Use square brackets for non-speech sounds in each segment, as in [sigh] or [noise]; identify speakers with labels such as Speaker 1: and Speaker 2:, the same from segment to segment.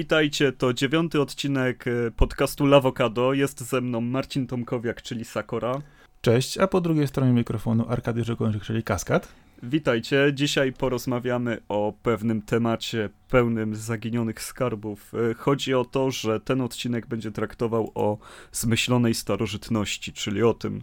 Speaker 1: Witajcie, to dziewiąty odcinek e, podcastu Lawokado. Jest ze mną Marcin Tomkowiak, czyli Sakora.
Speaker 2: Cześć, a po drugiej stronie mikrofonu Arkady Żegończyk, czyli Kaskad.
Speaker 1: Witajcie, dzisiaj porozmawiamy o pewnym temacie pełnym zaginionych skarbów. E, chodzi o to, że ten odcinek będzie traktował o zmyślonej starożytności, czyli o tym,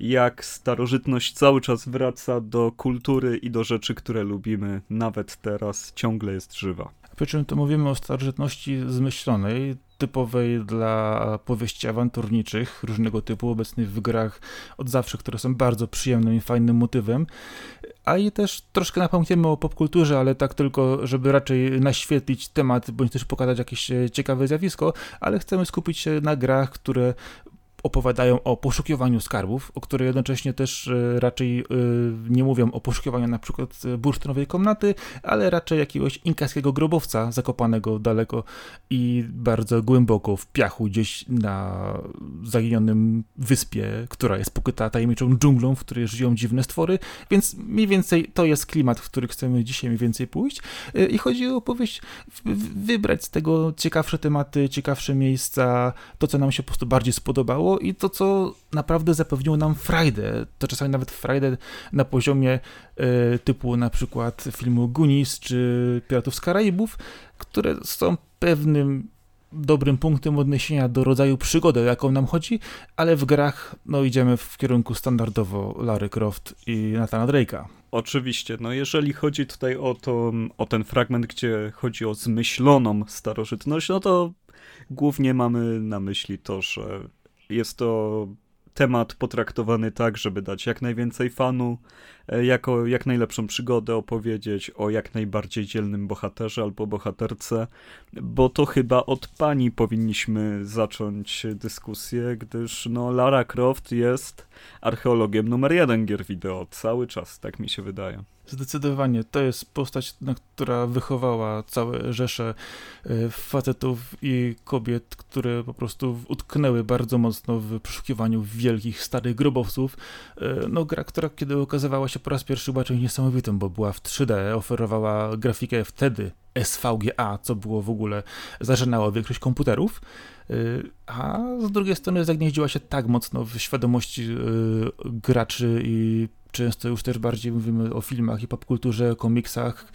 Speaker 1: jak starożytność cały czas wraca do kultury i do rzeczy, które lubimy, nawet teraz ciągle jest żywa.
Speaker 2: Przy czym to mówimy o starożytności zmyślonej, typowej dla powieści awanturniczych różnego typu, obecnych w grach od zawsze, które są bardzo przyjemnym i fajnym motywem. A i też troszkę napomkniemy o popkulturze, ale tak tylko, żeby raczej naświetlić temat, bądź też pokazać jakieś ciekawe zjawisko, ale chcemy skupić się na grach, które opowiadają o poszukiwaniu skarbów, o które jednocześnie też e, raczej e, nie mówią o poszukiwaniu na przykład e, bursztynowej komnaty, ale raczej jakiegoś inkaskiego grobowca zakopanego daleko i bardzo głęboko w piachu gdzieś na zaginionym wyspie, która jest pokryta tajemniczą dżunglą, w której żyją dziwne stwory, więc mniej więcej to jest klimat, w który chcemy dzisiaj mniej więcej pójść. I chodzi o opowieść, wybrać z tego ciekawsze tematy, ciekawsze miejsca, to co nam się po prostu bardziej spodobało, i to, co naprawdę zapewniło nam frajdę. To czasami nawet frajdę na poziomie y, typu na przykład filmu Goonies czy Piratów z Karaibów, które są pewnym dobrym punktem odniesienia do rodzaju przygody, o jaką nam chodzi, ale w grach no, idziemy w kierunku standardowo Larry Croft i Nathana Drake'a.
Speaker 1: Oczywiście, no jeżeli chodzi tutaj o, to, o ten fragment, gdzie chodzi o zmyśloną starożytność, no to głównie mamy na myśli to, że jest to temat potraktowany tak, żeby dać jak najwięcej fanu, jako jak najlepszą przygodę opowiedzieć o jak najbardziej dzielnym bohaterze albo bohaterce, bo to chyba od pani powinniśmy zacząć dyskusję, gdyż no Lara Croft jest archeologiem numer jeden gier wideo cały czas, tak mi się wydaje.
Speaker 2: Zdecydowanie. To jest postać, która wychowała całe rzesze e, facetów i kobiet, które po prostu utknęły bardzo mocno w poszukiwaniu wielkich, starych grobowców. E, no gra, która kiedy okazywała się po raz pierwszy była czymś niesamowitym, bo była w 3D, oferowała grafikę wtedy SVGA, co było w ogóle, zażynało większość komputerów e, a z drugiej strony zagnieździła się tak mocno w świadomości graczy i często już też bardziej mówimy o filmach i popkulturze, komiksach,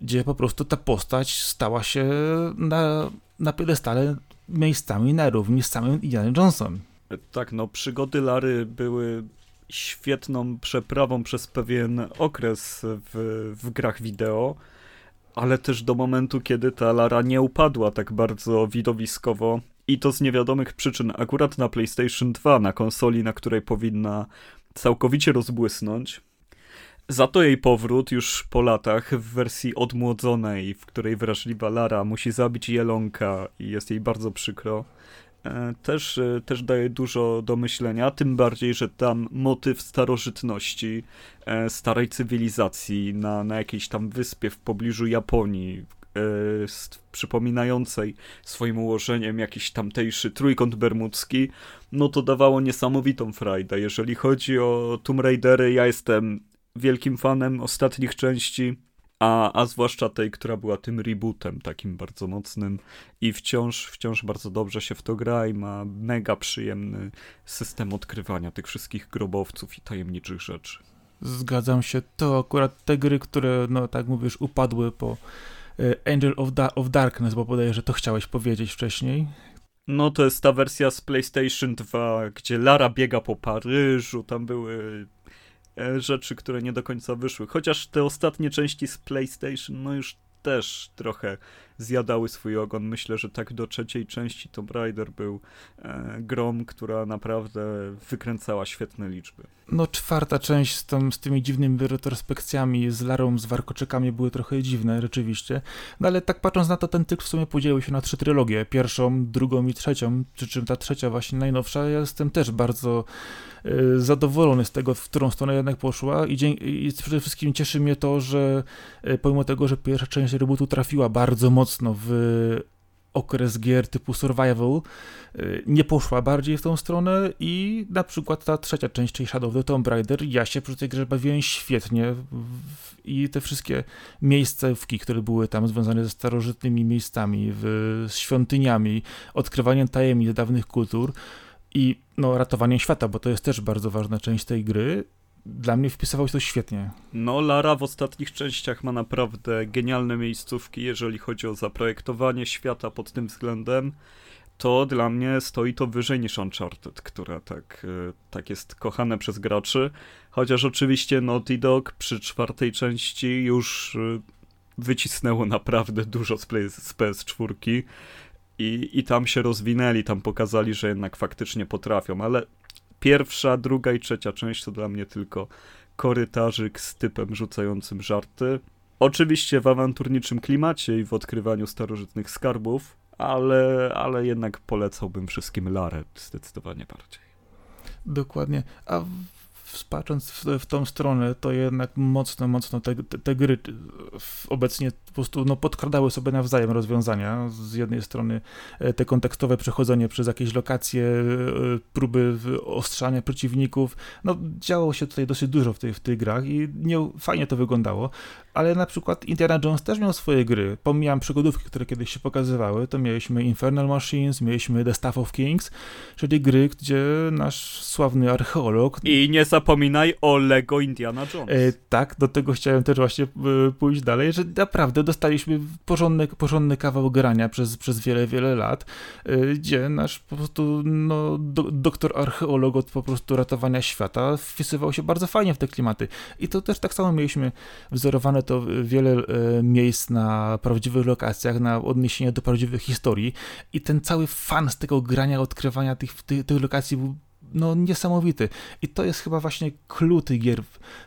Speaker 2: gdzie po prostu ta postać stała się na, na piedestale miejscami na równi z samym Indiana Johnson.
Speaker 1: Tak, no przygody Lary były świetną przeprawą przez pewien okres w, w grach wideo, ale też do momentu, kiedy ta Lara nie upadła tak bardzo widowiskowo i to z niewiadomych przyczyn, akurat na PlayStation 2, na konsoli, na której powinna całkowicie rozbłysnąć. Za to jej powrót już po latach w wersji odmłodzonej, w której wrażliwa Lara musi zabić Jelonka i jest jej bardzo przykro, też, e, też daje dużo do myślenia, tym bardziej, że tam motyw starożytności, e, starej cywilizacji na, na jakiejś tam wyspie w pobliżu Japonii, przypominającej swoim ułożeniem jakiś tamtejszy trójkąt bermudzki, no to dawało niesamowitą frajdę. Jeżeli chodzi o Tomb Raidery, ja jestem wielkim fanem ostatnich części, a, a zwłaszcza tej, która była tym rebootem takim bardzo mocnym i wciąż, wciąż bardzo dobrze się w to gra i ma mega przyjemny system odkrywania tych wszystkich grobowców i tajemniczych rzeczy.
Speaker 2: Zgadzam się, to akurat te gry, które, no tak mówisz, upadły po e, Angel of, da of Darkness, bo podaję, że to chciałeś powiedzieć wcześniej.
Speaker 1: No to jest ta wersja z PlayStation 2, gdzie Lara biega po Paryżu, tam były rzeczy, które nie do końca wyszły. Chociaż te ostatnie części z PlayStation, no już też trochę zjadały swój ogon. Myślę, że tak do trzeciej części Tomb Raider był e, grom, która naprawdę wykręcała świetne liczby.
Speaker 2: No czwarta część z, tą, z tymi dziwnymi retrospekcjami, z Larą, z warkoczekami były trochę dziwne rzeczywiście. No ale tak patrząc na to, ten cykl w sumie podzielił się na trzy trylogie. Pierwszą, drugą i trzecią, przy czym ta trzecia właśnie najnowsza, ja jestem też bardzo y, zadowolony z tego, w którą stronę jednak poszła i, i przede wszystkim cieszy mnie to, że y, pomimo tego, że pierwsza część rebootu trafiła bardzo mocno w okres gier typu survival nie poszła bardziej w tą stronę i na przykład ta trzecia część, czyli Shadow of the Tomb Raider, ja się przy tej grze bawiłem świetnie i te wszystkie miejscówki, które były tam związane ze starożytnymi miejscami, z świątyniami, odkrywaniem tajemnic dawnych kultur i no, ratowaniem świata, bo to jest też bardzo ważna część tej gry, dla mnie wpisywał się to świetnie.
Speaker 1: No, Lara w ostatnich częściach ma naprawdę genialne miejscówki, jeżeli chodzi o zaprojektowanie świata pod tym względem. To dla mnie stoi to wyżej niż Uncharted, które tak, e, tak jest kochane przez graczy. Chociaż oczywiście Naughty Dog przy czwartej części już e, wycisnęło naprawdę dużo z, z PS4 i, i tam się rozwinęli, tam pokazali, że jednak faktycznie potrafią, ale pierwsza, druga i trzecia część to dla mnie tylko korytarzyk z typem rzucającym żarty. Oczywiście w awanturniczym klimacie i w odkrywaniu starożytnych skarbów, ale, ale jednak polecałbym wszystkim Larę zdecydowanie bardziej.
Speaker 2: Dokładnie. A patrząc w, w, tą stronę, to jednak mocno, mocno te, te, te gry obecnie po prostu no, podkradały sobie nawzajem rozwiązania. Z jednej strony e, te kontekstowe przechodzenie przez jakieś lokacje, e, próby ostrzania przeciwników. No, działo się tutaj dosyć dużo w, tej, w tych grach i nie, fajnie to wyglądało, ale na przykład Indiana Jones też miał swoje gry. Pomijam przygodówki, które kiedyś się pokazywały, to mieliśmy Infernal Machines, mieliśmy The Staff of Kings, czyli gry, gdzie nasz sławny archeolog...
Speaker 1: I nie zapominaj o Lego Indiana Jones. E,
Speaker 2: tak, do tego chciałem też właśnie e, pójść dalej, że naprawdę dostaliśmy porządny, porządny kawał grania przez, przez wiele, wiele lat, e, gdzie nasz po prostu no, do, doktor archeolog od po prostu ratowania świata wpisywał się bardzo fajnie w te klimaty. I to też tak samo mieliśmy wzorowane to wiele e, miejsc na prawdziwych lokacjach, na odniesienia do prawdziwych historii i ten cały fan z tego grania, odkrywania tych, tych, tych lokacji był no niesamowity. I to jest chyba właśnie clue tych gier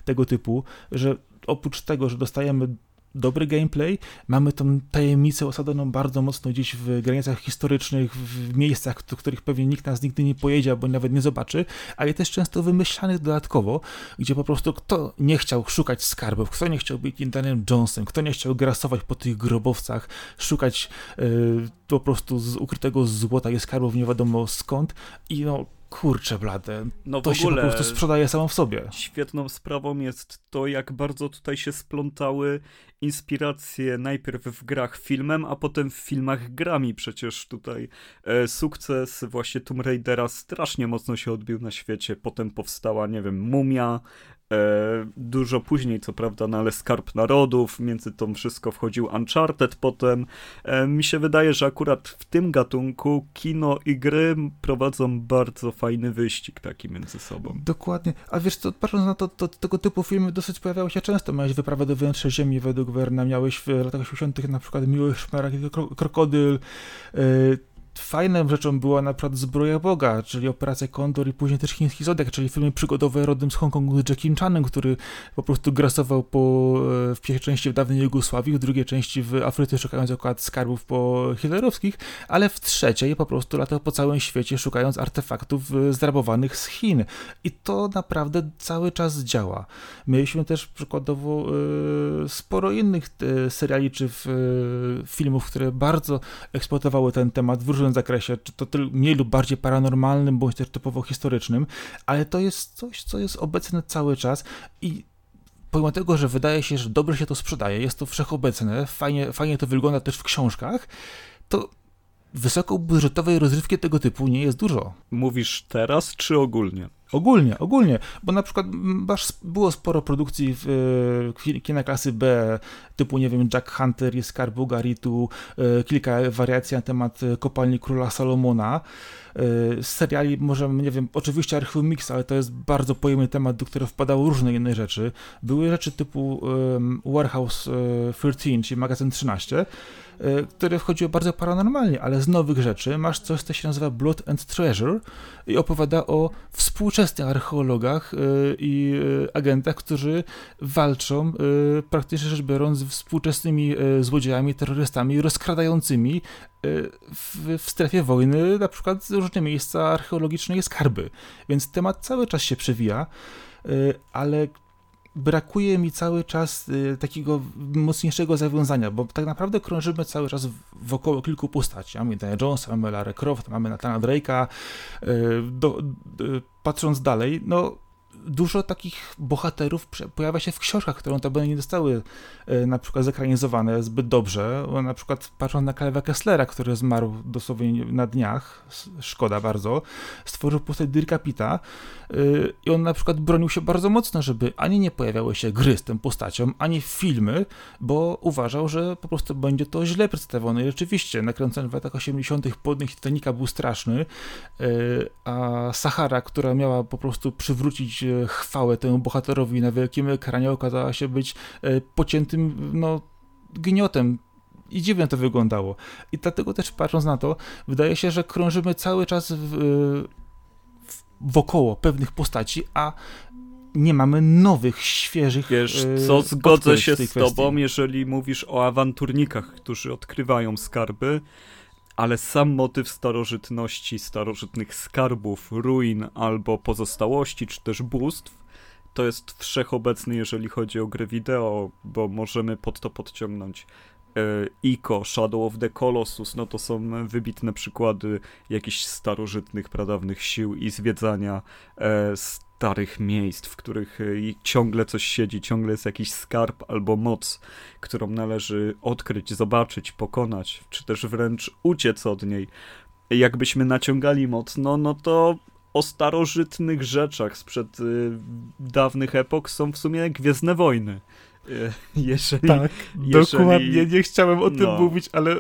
Speaker 2: tego typu, że oprócz tego, że dostajemy dobry gameplay, mamy tą tajemnicę osadzoną bardzo mocno gdzieś w granicach historycznych, w miejscach, do których pewnie nikt nas nigdy nie pojedzie albo nawet nie zobaczy, ale też często wymyślanych dodatkowo, gdzie po prostu kto nie chciał szukać skarbów, kto nie chciał być Indianem Jonesem, kto nie chciał grasować po tych grobowcach, szukać yy, po prostu z ukrytego złota i skarbów nie wiadomo skąd. I no kurczę blade, no to się po prostu sprzedaje samo w sobie.
Speaker 1: Świetną sprawą jest to, jak bardzo tutaj się splątały inspiracje najpierw w grach filmem, a potem w filmach grami. Przecież tutaj e, sukces właśnie Tomb Raidera strasznie mocno się odbił na świecie. Potem powstała, nie wiem, Mumia, dużo później, co prawda, no ale Skarb Narodów, między to wszystko wchodził Uncharted potem. E, mi się wydaje, że akurat w tym gatunku kino i gry prowadzą bardzo fajny wyścig taki między sobą.
Speaker 2: Dokładnie. A wiesz co, patrząc na to, to tego typu filmy dosyć pojawiały się często. Miałeś wyprawę do wnętrza ziemi według Werna, miałeś w latach 80 na przykład Miłość Szmerak, Krokodyl, yy, fajną rzeczą była na przykład Zbroja Boga, czyli Operacja Kondor i później też Chiński Zodiak, czyli filmy przygodowe rodem z Hongkongu z Jackiem Chanem, który po prostu grasował po, e, w pierwszej części w dawnej Jugosławii, w drugiej części w Afryce szukając akurat skarbów po hitlerowskich, ale w trzeciej po prostu latał po całym świecie szukając artefaktów e, zrabowanych z Chin. I to naprawdę cały czas działa. Mieliśmy też przykładowo e, sporo innych seriali czy filmów, które bardzo eksploatowały ten temat w różnych różnym zakresie, czy to mniej lub bardziej paranormalnym, bądź też typowo historycznym, ale to jest coś, co jest obecne cały czas i pomimo tego, że wydaje się, że dobrze się to sprzedaje, jest to wszechobecne, fajnie, fajnie to wygląda też w książkach, to wysokobudżetowej rozrywki tego typu nie jest dużo.
Speaker 1: Mówisz teraz czy ogólnie?
Speaker 2: Ogólnie, ogólnie, bo na przykład było sporo produkcji w, w kina klasy B, typu, nie wiem, Jack Hunter i Skarb Ugaritu, e, kilka wariacji na temat kopalni Króla Salomona, e, seriali, może, nie wiem, oczywiście Archiwum Mix, ale to jest bardzo pojemny temat, do którego wpadały różne inne rzeczy. Były rzeczy typu Warehouse 13, czyli magazyn 13, które wchodziły bardzo paranormalnie, ale z nowych rzeczy masz coś, co się nazywa Blood and Treasure i opowiada o współczesnych archeologach i agentach, którzy walczą praktycznie rzecz biorąc z współczesnymi złodziejami, terrorystami rozkradającymi w, w strefie wojny na przykład różne miejsca archeologiczne i skarby. Więc temat cały czas się przewija, ale brakuje mi cały czas y, takiego mocniejszego zawiązania, bo tak naprawdę krążymy cały czas wokoło kilku postaci. Mamy Dana Jonesa, mamy Lara Croft, mamy Nathana Drake'a. Y, y, patrząc dalej, no dużo takich bohaterów pojawia się w książkach, które notabene nie zostały e, na przykład zekranizowane zbyt dobrze. Na przykład patrząc na Kalewa Kesslera, który zmarł dosłownie na dniach, szkoda bardzo, stworzył postać Dirka Pita e, i on na przykład bronił się bardzo mocno, żeby ani nie pojawiały się gry z tą postacią, ani filmy, bo uważał, że po prostu będzie to źle przedstawione. I rzeczywiście, nakręcony w latach 80. podnik Titanica był straszny, e, a Sahara, która miała po prostu przywrócić chwałę temu bohaterowi na wielkim ekranie okazała się być e, pociętym, no, gniotem i dziwnie to wyglądało. I dlatego też patrząc na to, wydaje się, że krążymy cały czas w, w, wokoło pewnych postaci, a nie mamy nowych, świeżych.
Speaker 1: Wiesz, e, co zgodzę się z tobą, jeżeli mówisz o awanturnikach, którzy odkrywają skarby, ale sam motyw starożytności, starożytnych skarbów, ruin albo pozostałości, czy też bóstw, to jest wszechobecny, jeżeli chodzi o gry wideo, bo możemy pod to podciągnąć e, Ico, Shadow of the Colossus, no to są wybitne przykłady jakichś starożytnych, pradawnych sił i zwiedzania e, starych miejsc, w których y, ciągle coś siedzi, ciągle jest jakiś skarb albo moc, którą należy odkryć, zobaczyć, pokonać, czy też wręcz uciec od niej. Jakbyśmy naciągali moc, no, no to o starożytnych rzeczach sprzed y, dawnych epok są w sumie Gwiezdne Wojny.
Speaker 2: Y, [laughs] jeżeli, tak, jeżeli, dokładnie, nie chciałem o tym no. mówić, ale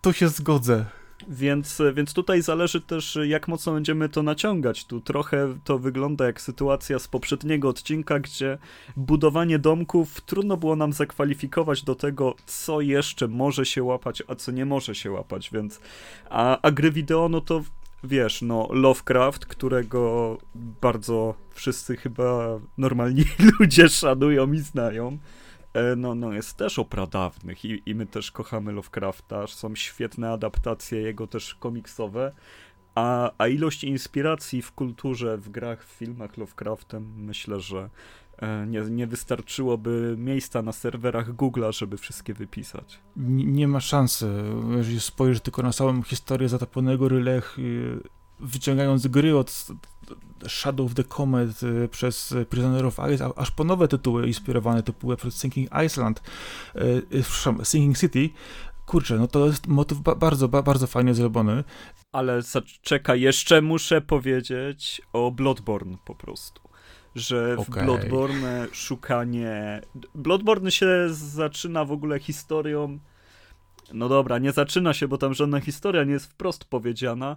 Speaker 2: to się zgodzę.
Speaker 1: Więc, więc tutaj zależy też, jak mocno będziemy to naciągać. Tu trochę to wygląda jak sytuacja z poprzedniego odcinka, gdzie budowanie domków trudno było nam zakwalifikować do tego, co jeszcze może się łapać, a co nie może się łapać, więc. A, a gry wideo, no to wiesz, no Lovecraft, którego bardzo wszyscy chyba normalni [laughs] ludzie szanują i znają. E, no, no jest też o pradawnych i, i my też kochamy Lovecrafta, są świetne adaptacje jego też komiksowe, a, a ilość inspiracji w kulturze, w grach, w filmach Lovecraftem myślę, że e, nie, nie wystarczyłoby miejsca na serwerach Google'a, żeby wszystkie wypisać.
Speaker 2: Nie, nie ma szansy. Jeżeli spojrzysz tylko na samą historię zatopionego Rylech, y, wyciągając gry od Shadow of the Comet y, przez Prisoner of Ice, aż po nowe tytuły inspirowane tytuły przez Sinking Iceland, y, Sinking City, kurczę, no to jest motyw bardzo, bardzo fajnie zrobiony.
Speaker 1: Ale czekaj, jeszcze muszę powiedzieć o Bloodborne po prostu. Że w okay. Bloodborne szukanie. Bloodborne się zaczyna w ogóle historią. No dobra, nie zaczyna się, bo tam żadna historia nie jest wprost powiedziana,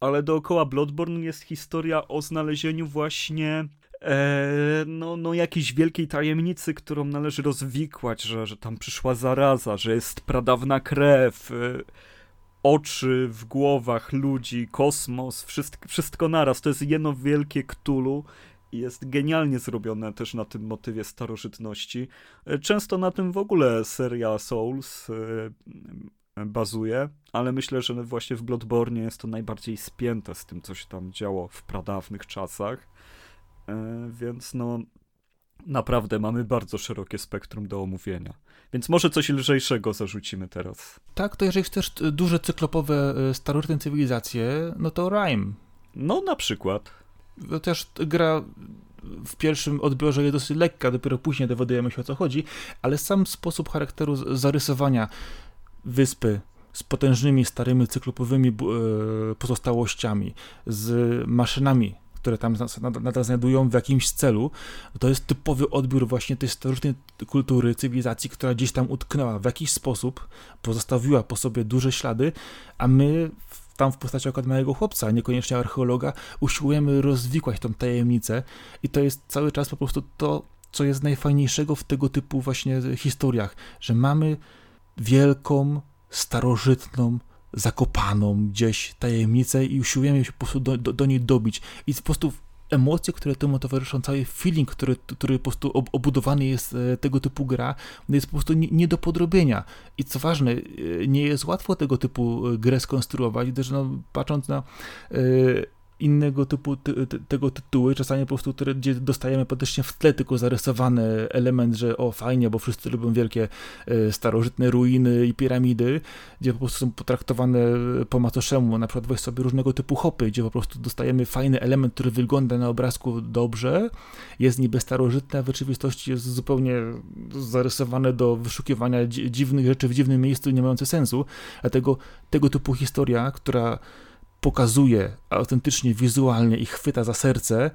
Speaker 1: ale dookoła Bloodborne jest historia o znalezieniu właśnie e, no, no jakiejś wielkiej tajemnicy, którą należy rozwikłać, że, że tam przyszła zaraza, że jest pradawna krew, e, oczy w głowach ludzi, kosmos, wszystko, wszystko naraz. To jest jedno wielkie Cthulhu i jest genialnie zrobione też na tym motywie starożytności. E, często na tym w ogóle seria Souls e, bazuje, ale myślę, że właśnie w Bloodborne jest to najbardziej spięte z tym, co się tam działo w pradawnych czasach. E, więc no, naprawdę mamy bardzo szerokie spektrum do omówienia. Więc może coś lżejszego zarzucimy teraz.
Speaker 2: Tak, to jeżeli chcesz duże cyklopowe e, starożytne cywilizacje, no to Rime.
Speaker 1: No na przykład.
Speaker 2: To też gra w pierwszym odbiorze jest dosyć lekka, dopiero później dowiadujemy się o co chodzi, ale sam sposób charakteru zarysowania wyspy z potężnymi, starymi, cyklopowymi e, pozostałościami, z maszynami, które tam nadal znajdują w jakimś celu, to jest typowy odbiór właśnie tej starożytnej kultury, cywilizacji, która gdzieś tam utknęła. W jakiś sposób, pozostawiła po sobie duże ślady, a my tam w postaci akurat małego chłopca, niekoniecznie archeologa, usiłujemy rozwikłać tą tajemnicę i to jest cały czas po prostu to, co jest najfajniejszego w tego typu właśnie historiach, że mamy wielką, starożytną, zakopaną gdzieś tajemnicę i usiłujemy się po prostu do, do, do niej dobić. I po prostu emocje, które temu towarzyszą, cały feeling, który, który po prostu obudowany jest e, tego typu gra, jest po prostu nie, do podrobienia. I co ważne, e, nie jest łatwo tego typu e, grę skonstruować, gdyż no, patrząc na innego typu ty, ty, tego tytuły, czasami po prostu, które, gdzie dostajemy praktycznie w tle tylko zarysowany element, że o fajnie, bo wszyscy lubią wielkie e, starożytne ruiny i piramidy, gdzie po prostu są potraktowane po macoszemu, na przykład weź sobie różnego typu hopy, gdzie po prostu dostajemy fajny element, który wygląda na obrazku dobrze, jest niby starożytny, a w rzeczywistości jest zupełnie zarysowane do wyszukiwania dziwnych rzeczy w dziwnym miejscu, nie mające sensu, dlatego tego typu historia, która pokazuje autentycznie, wizualnie i chwyta za serce,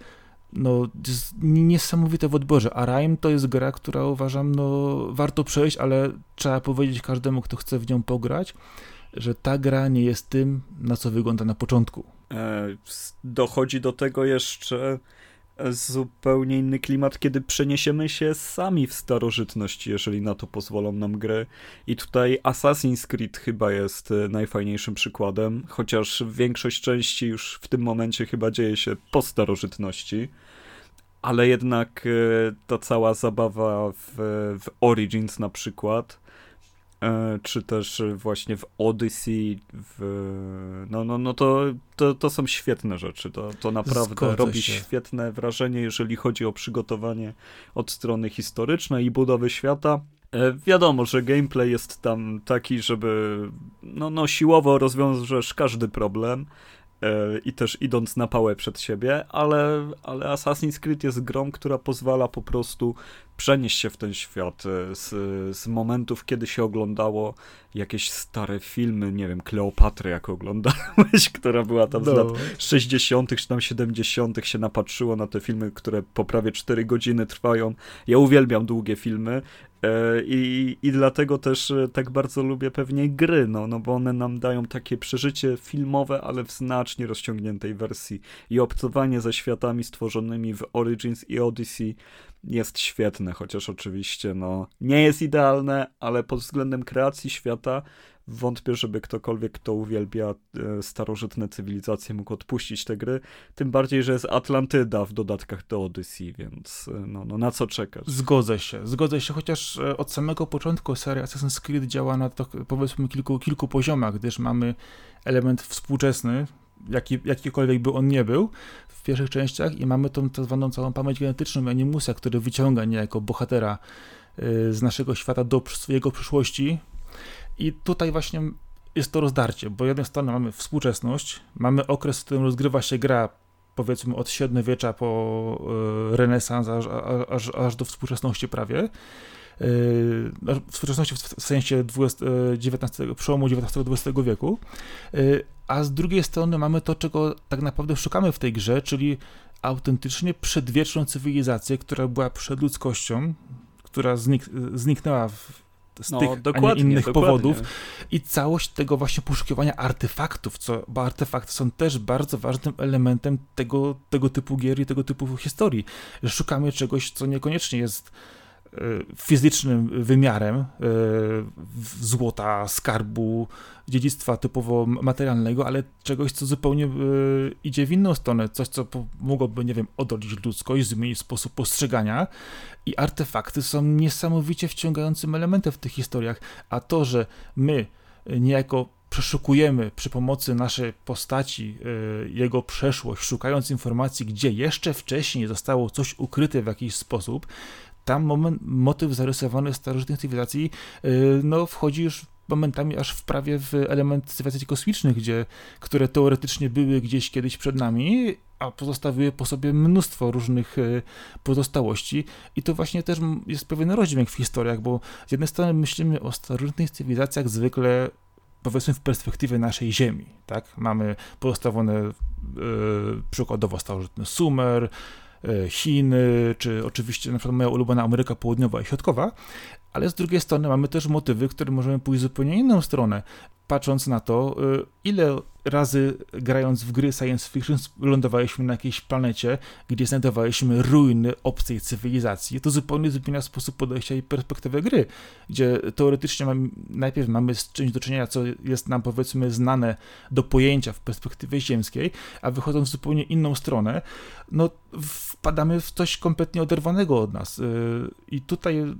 Speaker 2: no jest niesamowite w odborze. A Rime to jest gra, która uważam, no warto przejść, ale trzeba powiedzieć każdemu, kto chce w nią pograć, że ta gra nie jest tym, na co wygląda na początku.
Speaker 1: E, dochodzi do tego jeszcze zupełnie inny klimat, kiedy przeniesiemy się sami w starożytność, jeżeli na to pozwolą nam gry. I tutaj Assassin's Creed chyba jest e, najfajniejszym przykładem, chociaż większość części już w tym momencie chyba dzieje się po starożytności. Ale jednak e, ta cała zabawa w, w Origins na przykład czy też właśnie w Odyssey, w, no, no, no to, to, to są świetne rzeczy. To, to naprawdę Zgodzę robi się. świetne wrażenie, jeżeli chodzi o przygotowanie od strony historycznej i budowy świata. E, wiadomo, że gameplay jest tam taki, żeby no, no siłowo rozwiążesz każdy problem, E, i też idąc na pałę przed siebie, ale, ale Assassin's Creed jest grą, która pozwala po prostu przenieść się w ten świat e, z, z momentów, kiedy się oglądało jakieś stare filmy, nie wiem, Kleopatry jak oglądałeś, [laughs] która była tam no. z lat 60. czy tam 70. się napatrzyło na te filmy, które po prawie 4 godziny trwają. Ja uwielbiam długie filmy e, i, i dlatego też e, tak bardzo lubię pewnie gry, no, no bo one nam dają takie przeżycie filmowe, ale w znacznie rozciągniętej wersji. I obcowanie ze światami stworzonymi w Origins i Odyssey jest świetne, chociaż oczywiście no, nie jest idealne, ale pod względem kreacji świata wątpię, żeby ktokolwiek, kto uwielbia e, starożytne cywilizacje mógł odpuścić te gry, tym bardziej, że jest Atlantyda w dodatkach do Odyssey, więc e, no, no na co czekasz?
Speaker 2: Zgodzę się, zgodzę się, chociaż e, od samego początku seria Assassin's Creed działa na to, powiedzmy kilku, kilku poziomach, gdyż mamy element współczesny, jaki, jakikolwiek by on nie był, w pierwszych częściach i mamy tą tak zwaną całą pamięć genetyczną Animusa, który wyciąga niejako bohatera z naszego świata do swojego przyszłości i tutaj właśnie jest to rozdarcie, bo z jednej strony mamy współczesność, mamy okres, w którym rozgrywa się gra powiedzmy od średniowiecza po y, renesans aż, aż, aż do współczesności prawie, Yy, no, współczesności w sensie XIX, przełomu XIX-XX wieku, a z drugiej strony mamy to, czego tak naprawdę szukamy w tej grze, czyli autentycznie przedwieczną cywilizację, która była przed ludzkością, która znik zniknęła w, z no, tych, a nie innych dokładnie. powodów i całość tego właśnie poszukiwania artefaktów, co, bo artefakty są też bardzo ważnym elementem tego, tego typu gier i tego typu historii. Szukamy czegoś, co niekoniecznie jest fizycznym wymiarem e, złota, skarbu, dziedzictwa typowo materialnego, ale czegoś, co zupełnie e, idzie w inną stronę, coś, co mogłoby, nie wiem, odrodzić ludzkość, zmienić sposób postrzegania. I artefakty są niesamowicie wciągającym elementem w tych historiach, a to, że my niejako przeszukujemy przy pomocy naszej postaci e, jego przeszłość, szukając informacji, gdzie jeszcze wcześniej zostało coś ukryte w jakiś sposób, tam moment, motyw zarysowany starożytnych cywilizacji yy, no, wchodzi już momentami aż w prawie w element cywilizacji kosmicznych, gdzie, które teoretycznie były gdzieś kiedyś przed nami, a pozostawiły po sobie mnóstwo różnych yy, pozostałości i to właśnie też jest pewien rozdźwięk w historiach, bo z jednej strony myślimy o starożytnych cywilizacjach zwykle powiedzmy w perspektywie naszej Ziemi, tak? Mamy pozostawione yy, przykładowo starożytny Sumer, Chiny, czy oczywiście na przykład moja ulubiona Ameryka Południowa i Środkowa, ale z drugiej strony mamy też motywy, które możemy pójść zupełnie inną stronę, patrząc na to, y, ile razy grając w gry science fiction lądowaliśmy na jakiejś planecie, gdzie znajdowaliśmy ruiny obcej cywilizacji, to zupełnie zmienia sposób podejścia i perspektywę gry, gdzie teoretycznie mamy, najpierw mamy z czymś do czynienia, co jest nam powiedzmy znane do pojęcia w perspektywie ziemskiej, a wychodząc w zupełnie inną stronę, no wpadamy w coś kompletnie oderwanego od nas. Y, I tutaj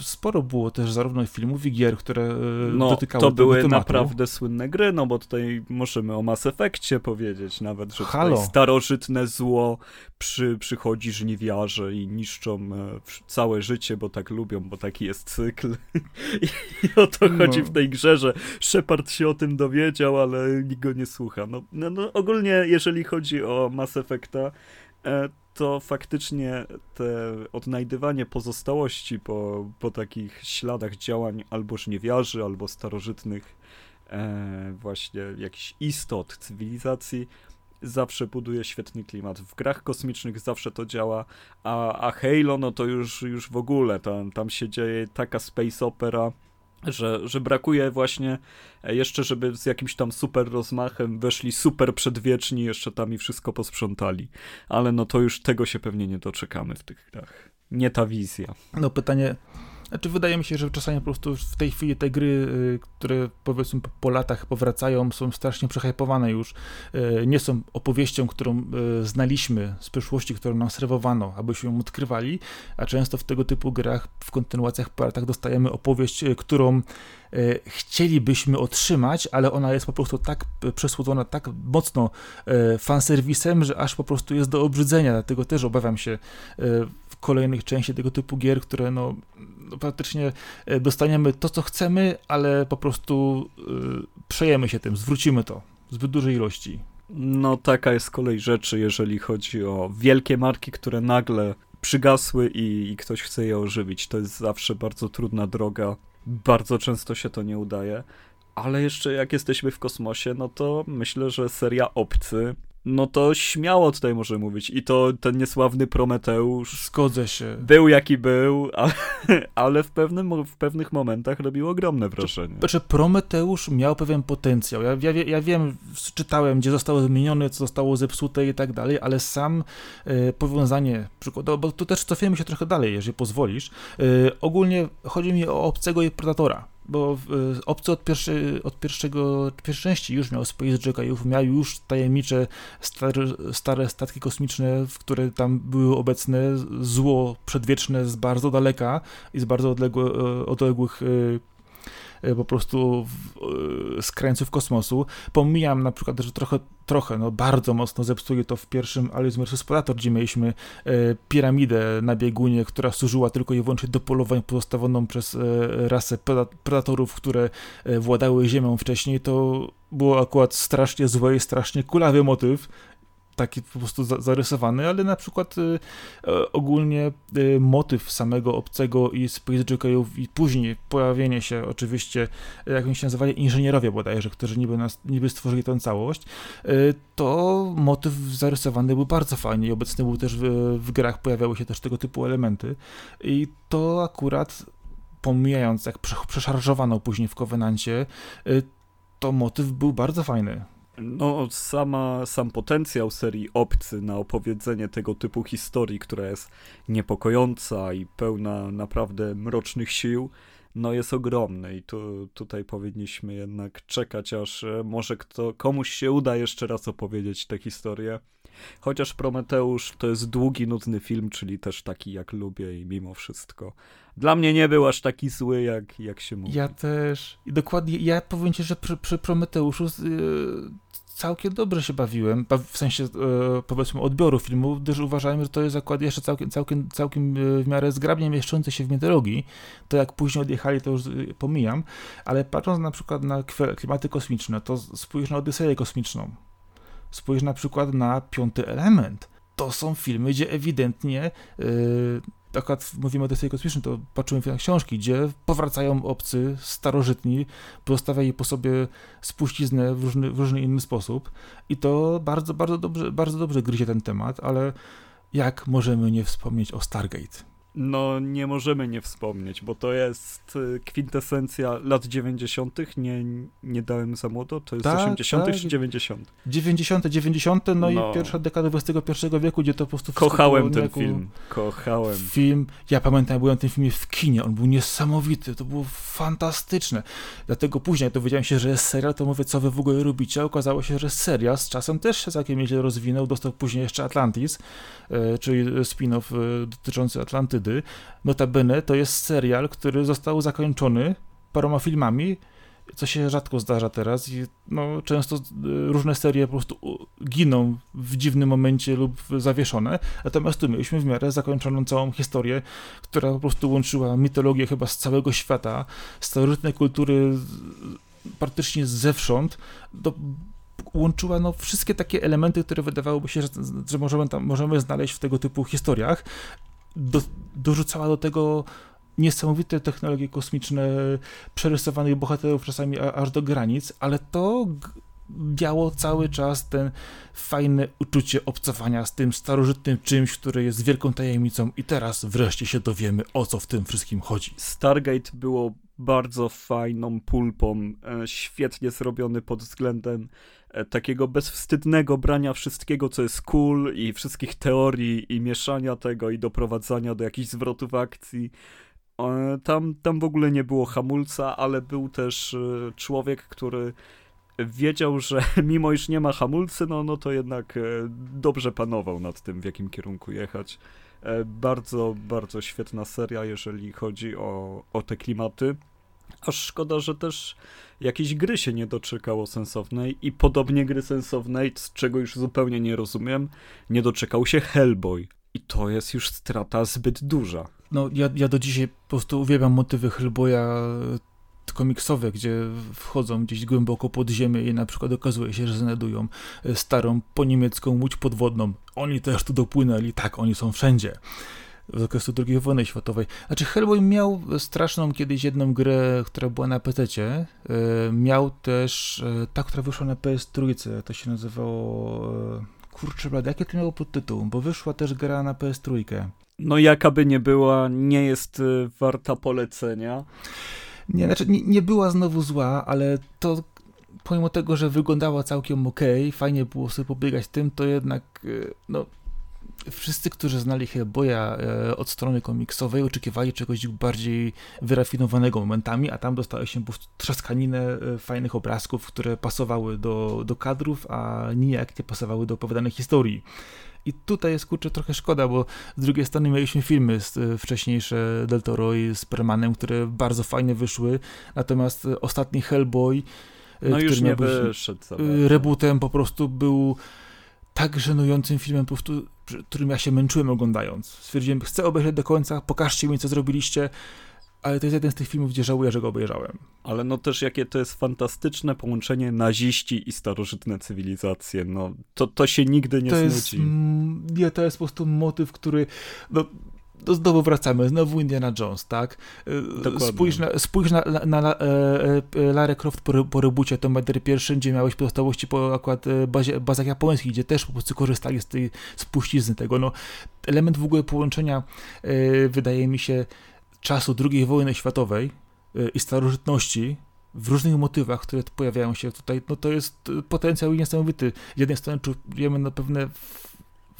Speaker 2: sporo było też zarówno filmów i gier, które e,
Speaker 1: no,
Speaker 2: dotykały
Speaker 1: to były
Speaker 2: tematu.
Speaker 1: naprawdę słynne gry, no bo tutaj możemy o Mass Effectie powiedzieć nawet, że
Speaker 2: Halo.
Speaker 1: tutaj starożytne zło przy, przychodzi żniwiarze i niszczą e, całe życie, bo tak lubią, bo taki jest cykl. [laughs] I, i o to chodzi
Speaker 2: No.
Speaker 1: w tej grze, że Shepard się o tym dowiedział, ale nikt go nie słucha. No, no, no ogólnie, jeżeli chodzi o Mass Effecta, e, to faktycznie te odnajdywanie pozostałości po, po takich śladach działań albo żniewiarzy, albo starożytnych e, właśnie jakichś istot cywilizacji zawsze buduje świetny klimat. W grach kosmicznych zawsze to działa, a, a Halo no to już, już w ogóle, tam, tam się dzieje taka space opera, że, że brakuje właśnie e, jeszcze, żeby z jakimś tam super rozmachem weszli super przedwieczni, jeszcze tam i wszystko posprzątali. Ale no to już tego się pewnie nie doczekamy w tych grach. Nie ta wizja.
Speaker 2: No pytanie, znaczy wydaje mi się, że czasami po prostu w tej chwili te gry, y, które powiedzmy po- latach powracają, są strasznie przehypowane już. Y, Nie są opowieścią, którą y, znaliśmy z przeszłości, którą nam serwowano, abyśmy ją odkrywali, a często w tego typu grach, w kontynuacjach po latach dostajemy opowieść, którą chcielibyśmy otrzymać, ale ona jest po prostu tak przesłodzona, tak mocno fanserwisem, że aż po prostu jest do obrzydzenia, dlatego też obawiam się w kolejnych części tego typu gier, które no praktycznie e, dostaniemy to, co chcemy, ale po prostu y, przejemy się tym, zwrócimy to w zbyt dużej ilości.
Speaker 1: No taka jest kolej rzeczy, jeżeli chodzi o wielkie marki, które nagle przygasły i, i ktoś chce je ożywić. To jest zawsze bardzo trudna droga. Bardzo często się to nie udaje. Ale jeszcze jak jesteśmy w kosmosie, no to myślę, że seria Obcy, no to śmiało tutaj może mówić. I to ten niesławny Prometeusz
Speaker 2: Zgodzę się.
Speaker 1: był jaki był, ale, [laughs] ale w, pewnym, w pewnych momentach robił ogromne wrażenie.
Speaker 2: Znaczy, Prometeusz miał pewien potencjał. Ja, ja, ja wiem, czytałem, gdzie zostało zmienione, co zostało zepsute i tak dalej, ale sam e, powiązanie, przykładowo, bo tu też cofujemy się trochę dalej, jeżeli pozwolisz. E, ogólnie chodzi mi o obcego i Predatora. Bo e, obcy od, pierwszy, od pierwszego, pierwszej części już miał Space Jockeyów, miał już tajemnicze stare, stare statki kosmiczne, w które tam były obecne, zło przedwieczne z bardzo daleka i z bardzo e, odległych e, po prostu w, e, z krańców kosmosu. Pomijam na przykład, że trochę, trochę, no bardzo mocno zepsuje to w pierwszym Alice vs. Predator, gdzie mieliśmy e, piramidę na biegunie, która służyła tylko i wyłącznie do polowań pozostawioną przez rasę preda- predatorów, które władały ziemią wcześniej, to było akurat strasznie złe i strasznie kulawy motyw, taki po prostu za, zarysowany, ale na przykład y, e, ogólnie y, motyw samego obcego i Space Jockeyów i później pojawienie się oczywiście, jak oni się nazywali, inżynierowie bodajże, którzy niby, nas, niby stworzyli tę całość, y, to motyw zarysowany był bardzo fajnie i obecny był też w, w grach, pojawiały się też tego typu elementy i to akurat pomijając jak prze, przeszarżowano później w Covenancie, y, to motyw był bardzo fajny.
Speaker 1: No, sama, sam potencjał serii Obcy na opowiedzenie tego typu historii, która jest niepokojąca i pełna naprawdę mrocznych sił, no jest ogromny i tu, tutaj powinniśmy jednak czekać, aż e, może kto, komuś się uda jeszcze raz opowiedzieć tę historię. Chociaż Prometeusz to jest długi, nudny film, czyli też taki jak lubię i mimo wszystko. Dla mnie nie był aż taki zły, jak, jak się mówi.
Speaker 2: Ja też. I dokładnie, ja powiem ci, że przy, przy Prometeuszu yy, całkiem dobrze się bawiłem, ba- w sensie yy, powiedzmy odbioru filmu, gdyż uważałem, że to jest akurat jeszcze całkiem, całkiem, całkiem yy, w miarę zgrabnie mieszczący się w mitologii. To jak później odjechali, to już yy, pomijam, ale patrząc na przykład na klimaty kosmiczne, to spójrz na Odyseję kosmiczną. Spójrz na przykład na Piąty Element. To są filmy, gdzie ewidentnie yy, akurat mówimy o Odyssey Kosmicznej, to patrzymy na książki, gdzie powracają obcy, starożytni, pozostawiali po sobie spuściznę w różny, w różny inny sposób i to bardzo, bardzo dobrze, bardzo dobrze gryzie ten temat, ale jak możemy nie wspomnieć o Stargate?
Speaker 1: No, nie możemy nie wspomnieć, bo to jest y, kwintesencja lat 90. Nie, nie dałem za młodo, to jest
Speaker 2: Tak,
Speaker 1: 80.
Speaker 2: tak.
Speaker 1: czy 90.
Speaker 2: 90., 90., no,
Speaker 1: No.
Speaker 2: i pierwsza dekada XXI wieku, gdzie to po prostu
Speaker 1: Kochałem ten
Speaker 2: niejako-
Speaker 1: film. Kochałem.
Speaker 2: Film, ja pamiętam, byłem na tym filmie w kinie, on był niesamowity, to było fantastyczne. Dlatego później, dowiedziałem się, że jest serial, to mówię, co wy w ogóle robicie? Okazało się, że serial z czasem też się całkiem nieźle rozwinął, dostał później jeszcze Atlantis, e, czyli spin-off e, dotyczący Atlantydy. Atlantydy. Notabene to jest serial, który został zakończony paroma filmami, co się rzadko zdarza teraz i no, często y, różne serie po prostu giną w dziwnym momencie lub zawieszone, natomiast tu mieliśmy w miarę zakończoną całą historię, która po prostu łączyła mitologię chyba z całego świata, starożytne kultury praktycznie zewsząd, do, łączyła no, wszystkie takie elementy, które wydawałoby się, że, że możemy, tam, możemy znaleźć w tego typu historiach, do, dorzucała do tego niesamowite technologie kosmiczne, przerysowanych bohaterów czasami aż do granic, ale to miało cały czas ten fajne uczucie obcowania z tym starożytnym czymś, które jest wielką tajemnicą i teraz wreszcie się dowiemy, o co w tym wszystkim chodzi.
Speaker 1: Stargate było bardzo fajną pulpą, e, świetnie zrobiony pod względem takiego bezwstydnego brania wszystkiego, co jest cool i wszystkich teorii i mieszania tego i doprowadzania do jakichś zwrotów akcji. E, tam, tam w ogóle nie było hamulca, ale był też człowiek, który wiedział, że [laughs] mimo iż nie ma hamulcy, no, no to jednak dobrze panował nad tym, w jakim kierunku jechać. Bardzo, bardzo świetna seria, jeżeli chodzi o, o te klimaty. Aż szkoda, że też jakiejś gry się nie doczekało sensownej i podobnie gry sensownej, z czego już zupełnie nie rozumiem, nie doczekał się Hellboy. I to jest już strata zbyt duża.
Speaker 2: No, ja, ja do dzisiaj po prostu uwielbiam motywy Hellboya e, komiksowe, gdzie wchodzą gdzieś głęboko pod ziemię i na przykład okazuje się, że znajdują e, starą po niemiecką łódź podwodną. Oni też tu dopłynęli, tak, oni są wszędzie z okresu II wojny światowej. Znaczy Hellboy miał straszną kiedyś jedną grę, która była na PC. E, miał też e, ta, która wyszła na PS3, to się nazywało... E, kurczę blady, jakie to miało podtytuł? Bo wyszła też gra na PS3.
Speaker 1: No jakaby nie była, nie jest warta polecenia.
Speaker 2: Nie, znaczy nie, nie była znowu zła, ale to pomimo tego, że wyglądała całkiem ok, fajnie było sobie pobiegać tym, to jednak no, wszyscy, którzy znali Hellboya e, od strony komiksowej, oczekiwali czegoś bardziej wyrafinowanego momentami, a tam dostały się po trzaskaninę e, fajnych obrazków, które pasowały do, do kadrów, a nijak nie pasowały do opowiadanej historii. I tutaj jest kurczę trochę szkoda, bo z drugiej strony mieliśmy filmy z, e, wcześniejsze Del Toro i z Permanem, które bardzo fajnie wyszły, natomiast ostatni Hellboy,
Speaker 1: no który już nie wyszedł.
Speaker 2: Rebootem po prostu był tak żenującym filmem, po prostu, którym ja się męczyłem oglądając. Stwierdziłem, chcę obejrzeć do końca, pokażcie mi, co zrobiliście, ale to jest jeden z tych filmów, gdzie żałuję, że go obejrzałem.
Speaker 1: Ale no też jakie to jest fantastyczne połączenie naziści i starożytne cywilizacje, no to, to się nigdy nie
Speaker 2: to. Jest, nie, to jest po prostu motyw, który, no znowu wracamy, znowu Indiana Jones, tak?
Speaker 1: E, Dokładnie.
Speaker 2: Spójrz na, spójrz na, na, na e, e, Lara Croft po, po rebucie Tomb Raider pierwszym, gdzie miałeś pozostałości po akurat bazie, bazach japońskich, gdzie też po prostu korzystali z tej spuścizny tego, no element w ogóle połączenia wydaje mi się czasu II wojny światowej i starożytności w różnych motywach, które pojawiają się tutaj, no to jest potencjał niesamowity. Z jednej strony czujemy na pewne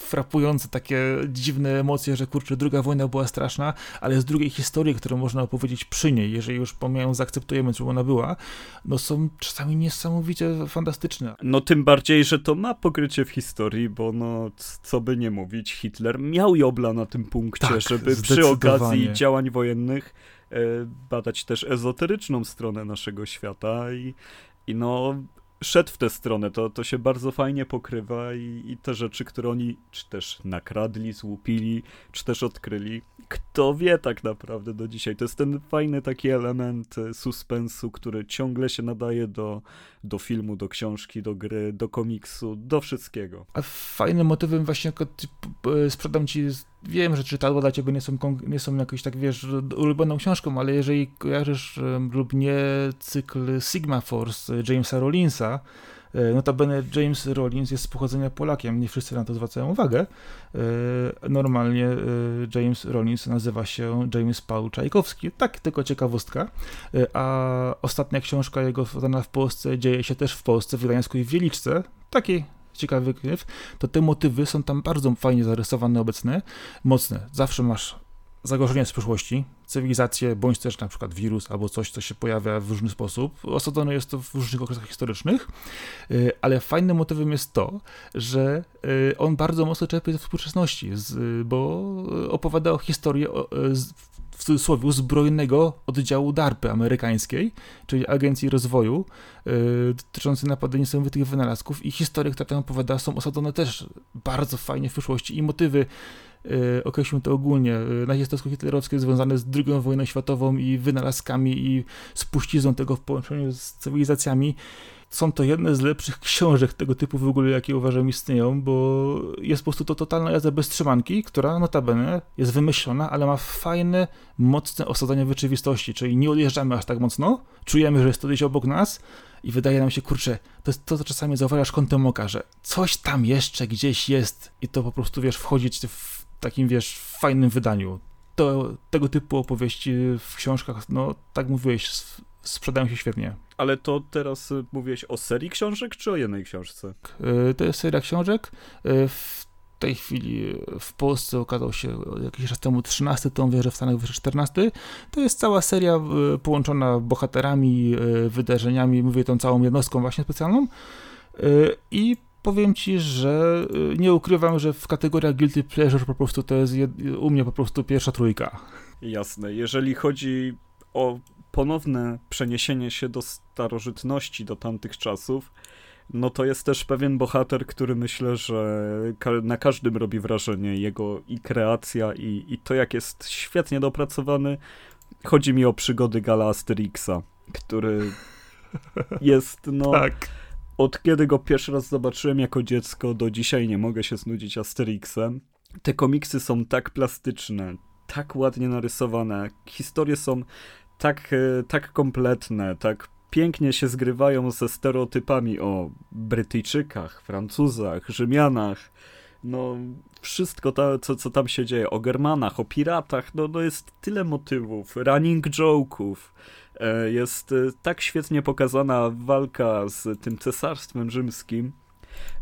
Speaker 2: frapujące takie dziwne emocje, że kurczę, druga wojna była straszna, ale z drugiej historii, którą można opowiedzieć przy niej, jeżeli już pomijając zaakceptujemy, czym ona była, no są czasami niesamowicie fantastyczne.
Speaker 1: No tym bardziej, że to ma pokrycie w historii, bo no co by nie mówić, Hitler miał Jobla na tym punkcie, tak, żeby przy okazji działań wojennych e, badać też ezoteryczną stronę naszego świata i, i no szedł w tę stronę, to, to się bardzo fajnie pokrywa i, i te rzeczy, które oni czy też nakradli, złupili, czy też odkryli, kto wie tak naprawdę do dzisiaj. To jest ten fajny taki element e, suspensu, który ciągle się nadaje do, do filmu, do książki, do gry, do komiksu, do wszystkiego.
Speaker 2: A fajnym motywem właśnie, sprzedam ci, wiem, że czytadła dla ciebie nie są, nie są jakoś tak, wiesz, ulubioną książką, ale jeżeli kojarzysz lub nie cykl Sigma Force Jamesa Rollinsa, E, notabene James Rollins jest z pochodzenia Polakiem, nie wszyscy na to zwracają uwagę. E, normalnie e, James Rollins nazywa się James Paul Czajkowski, tak tylko ciekawostka. A ostatnia książka jego wydana w Polsce dzieje się też w Polsce, w Gdańsku i w Wieliczce. Taki ciekawy gniew, to te motywy są tam bardzo fajnie zarysowane, obecne, mocne. Zawsze masz zagrożenia z przyszłości, cywilizację, bądź też na przykład wirus albo coś, co się pojawia w różny sposób. Osadzone jest to w różnych okresach historycznych, y, ale fajnym motywem jest to, że y, on bardzo mocno czerpie ze współczesności, bo opowiada o historii w cudzysłowie zbrojnego oddziału DARPy amerykańskiej, czyli Agencji Rozwoju, dotyczącej napadu niesamowitych wynalazków i historie, które tam opowiada, są osadzone też bardzo fajnie w przyszłości i motywy E, określmy to ogólnie, e, nazistowsko hitlerowskie związane z II wojną światową i wynalazkami i spuścizną tego w połączeniu z cywilizacjami. Są to jedne z lepszych książek tego typu w ogóle, jakie uważam istnieją, bo jest po prostu to totalna jazda bez trzymanki, która notabene jest wymyślona, ale ma fajne, mocne osadzenie w rzeczywistości, czyli nie odjeżdżamy aż tak mocno, czujemy, że jest to gdzieś obok nas, i wydaje nam się, kurczę, to jest to, co czasami zauważasz kątem oka, że coś tam jeszcze gdzieś jest i to po prostu, wiesz, wchodzić w takim, wiesz, fajnym wydaniu. To, tego typu opowieści w książkach, no, tak mówiłeś, sprzedają się świetnie.
Speaker 1: Ale to teraz y, mówiłeś o serii książek, czy o jednej książce?
Speaker 2: Y, to jest seria książek. Y, w tej chwili w Polsce okazał się jakiś czas temu 13 tom, wierzę w Stanach wyszedł 14. To jest cała seria połączona bohaterami, wydarzeniami, mówię tą całą jednostką właśnie specjalną. I powiem ci, że nie ukrywam, że w kategoriach Guilty Pleasure po prostu to jest u mnie po prostu pierwsza trójka.
Speaker 1: Jasne. Jeżeli chodzi o ponowne przeniesienie się do starożytności, do tamtych czasów, no to jest też pewien bohater, który myślę, że na każdym robi wrażenie. Jego i kreacja, i, i to, jak jest świetnie dopracowany. Chodzi mi o przygody Gala Asterixa, który jest, no... [laughs]
Speaker 2: tak
Speaker 1: od kiedy go pierwszy raz zobaczyłem jako dziecko, do dzisiaj nie mogę się znudzić Asterixem. Te komiksy są tak plastyczne, tak ładnie narysowane, historie są tak, e, tak kompletne, tak pięknie się zgrywają ze stereotypami o Brytyjczykach, Francuzach, Rzymianach. No, wszystko to, co, co tam się dzieje, o Germanach, o piratach, no, no jest tyle motywów, running joke'ów. E, jest e, tak świetnie pokazana walka z tym cesarstwem rzymskim,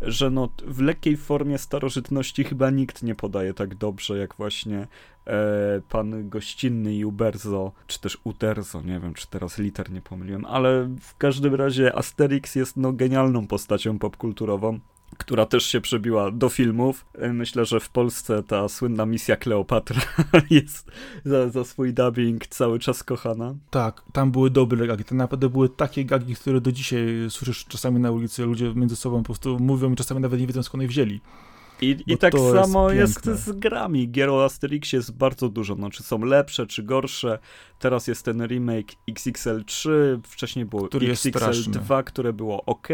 Speaker 1: że no, w lekkiej formie starożytności chyba nikt nie podaje tak dobrze, jak właśnie e, pan gościnny Uberzo, czy też Uterzo, nie wiem, czy teraz liter nie pomyliłem, ale w każdym razie Asterix jest no genialną postacią popkulturową która też się przebiła do filmów. Myślę, że w Polsce ta słynna misja Kleopatra [laughs] jest za, za swój dubbing cały czas kochana.
Speaker 2: Tak, tam były dobre gagi. To naprawdę były takie gagi, które do dzisiaj słyszysz czasami na ulicy. Ludzie między sobą po prostu mówią i czasami nawet nie wiedzą skąd je wzięli.
Speaker 1: I, i tak samo jest, jest, z grami. Gier o Asterixie jest bardzo dużo. No, czy są lepsze, czy gorsze. Teraz jest ten remake XXL3, wcześniej było XXL2, które było ok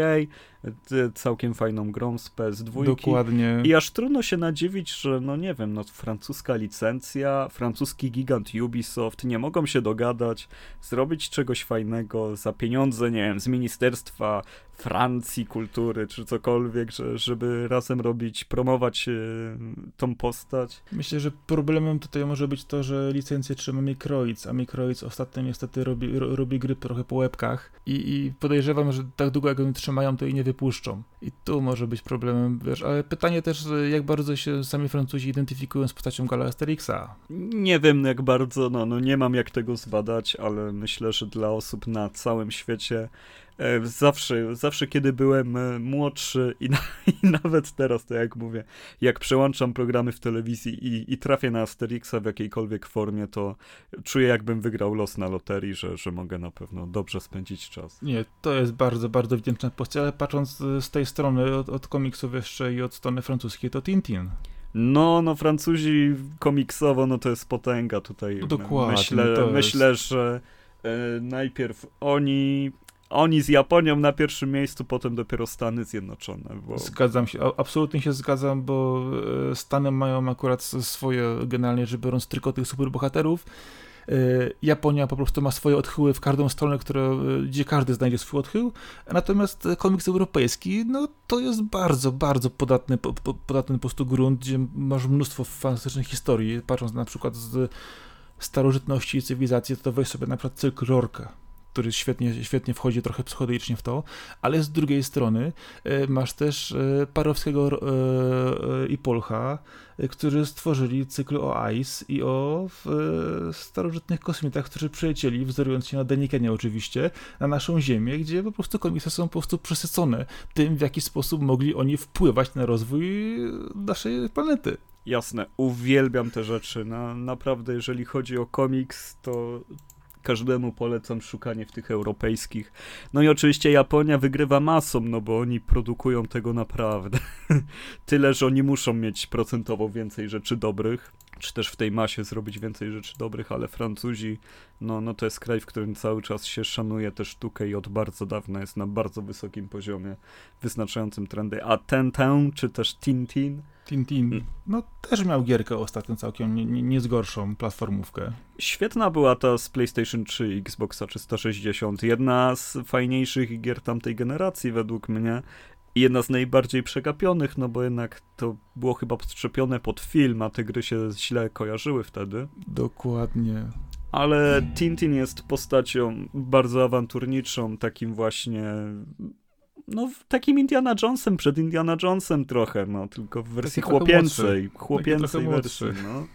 Speaker 1: całkiem fajną grą z PS2.
Speaker 2: Dokładnie.
Speaker 1: I aż trudno się nadziwić, że no nie wiem, no francuska licencja, francuski gigant Ubisoft nie mogą się dogadać, zrobić czegoś fajnego za pieniądze, nie wiem, z Ministerstwa Francji Kultury, czy cokolwiek, że, żeby razem robić, promować yy, tą postać.
Speaker 2: Myślę, że problemem tutaj może być to, że licencję trzyma Microids, a Microids ostatnio niestety robi, ro, robi gry trochę po łebkach i, i podejrzewam, że tak długo jak oni trzymają, to i nie wypuszczą. I tu może być problemem, wiesz, ale pytanie też, jak bardzo się sami Francuzi identyfikują z postacią Gala Asterixa.
Speaker 1: Nie wiem jak bardzo, no, no nie mam jak tego zbadać, ale myślę, że dla osób na całym świecie zawsze, zawsze kiedy byłem e, młodszy i, na, [laughs] i, nawet teraz, to jak mówię, jak przełączam programy w telewizji i, i trafię na Asterixa w jakiejkolwiek formie, to czuję jakbym wygrał los na loterii, że, że mogę na pewno dobrze spędzić czas.
Speaker 2: Nie, to jest bardzo, bardzo wdzięczna postać, ale patrząc z tej strony, od, od komiksów jeszcze i od strony francuskiej, to Tintin.
Speaker 1: No, no Francuzi komiksowo, no to jest potęga tutaj.
Speaker 2: No dokładnie.
Speaker 1: Myślę, myślę że e, najpierw oni oni z Japonią na pierwszym miejscu, potem dopiero Stany Zjednoczone. Bo...
Speaker 2: Zgadzam się, absolutnie się zgadzam, bo e, Stany mają akurat swoje, generalnie rzecz biorąc, tylko tych superbohaterów. E, Japonia po prostu ma swoje odchyły w każdą stronę, które, gdzie każdy znajdzie swój odchył, natomiast komiks europejski, no to jest bardzo, bardzo podatny, podatny po prostu grunt, gdzie masz mnóstwo fantastycznych historii, patrząc na przykład z starożytności i cywilizacji, to weź sobie na przykład cykl Rorka który świetnie, świetnie wchodzi trochę psychodelicznie w to, ale z drugiej strony e, masz też e, Parowskiego e, i Polcha, którzy stworzyli cykl o Ice i o starożytnych kosmitach, którzy przylecieli, wzorując się na Denikenie oczywiście, na naszą Ziemię, gdzie po prostu komiksy są po prostu przesycone tym, w jaki sposób mogli oni wpływać na rozwój naszej planety.
Speaker 1: Jasne, uwielbiam te rzeczy. Na, naprawdę, jeżeli chodzi o komiks, to każdemu polecam szukanie w tych europejskich. No i oczywiście Japonia wygrywa masą, no bo oni produkują tego naprawdę. [laughs] Tyle, że oni muszą mieć procentowo więcej rzeczy dobrych, czy też w tej masie zrobić więcej rzeczy dobrych, ale Francuzi, no, no to jest kraj, w którym cały czas się szanuje tę sztukę i od bardzo dawna jest na bardzo wysokim poziomie, wyznaczającym trendy. A Tintin, czy też Tintin,
Speaker 2: Tintin, mm. no też miał gierkę ostatnio całkiem nie, nie, nie platformówkę.
Speaker 1: Świetna była ta z PlayStation 3 i Xboxa 360. Jedna z fajniejszych gier tamtej generacji według mnie. I jedna z najbardziej przegapionych, no bo jednak to było chyba podczepione pod film, a te gry się źle kojarzyły wtedy.
Speaker 2: Dokładnie.
Speaker 1: Ale Tintin jest postacią bardzo awanturniczą, takim właśnie no takim Indiana Jonesem przed Indiana Jonesem trochę, no tylko w wersji Taki chłopięcej, chłopięcej wersji, no.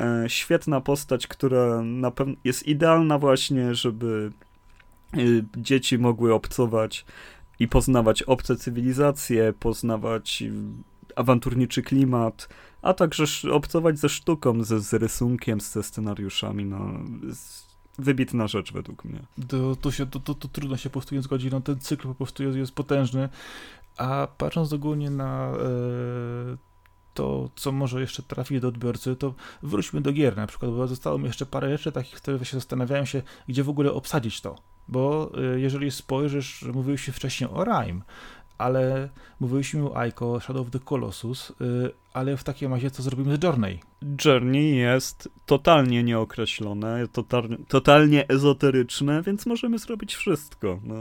Speaker 1: E, świetna postać, która na pewno jest idealna właśnie, żeby y, dzieci mogły obcować i poznawać obce cywilizacje, poznawać y, awanturniczy klimat, a także obcować ze sztuką, ze, z rysunkiem, ze scenariuszami, no wybitna rzecz według mnie.
Speaker 2: To, to, się, to, to, to trudno się po prostu nie zgodzić, no ten cykl po prostu jest, jest potężny, a patrząc ogólnie na e, to, co może jeszcze trafi do odbiorcy, to wróćmy do gier na przykład, bo zostało mi jeszcze parę rzeczy takich, które się zastanawiają się, gdzie w ogóle obsadzić to. Bo e, jeżeli spojrzysz, mówiłeś wcześniej o Rime, ale mówiliśmy o Aiko, Shadow of the Colossus, yy, ale w takim razie co zrobimy z Journey?
Speaker 1: Journey jest totalnie nieokreślone, totalnie, totalnie ezoteryczne, więc możemy zrobić wszystko, no,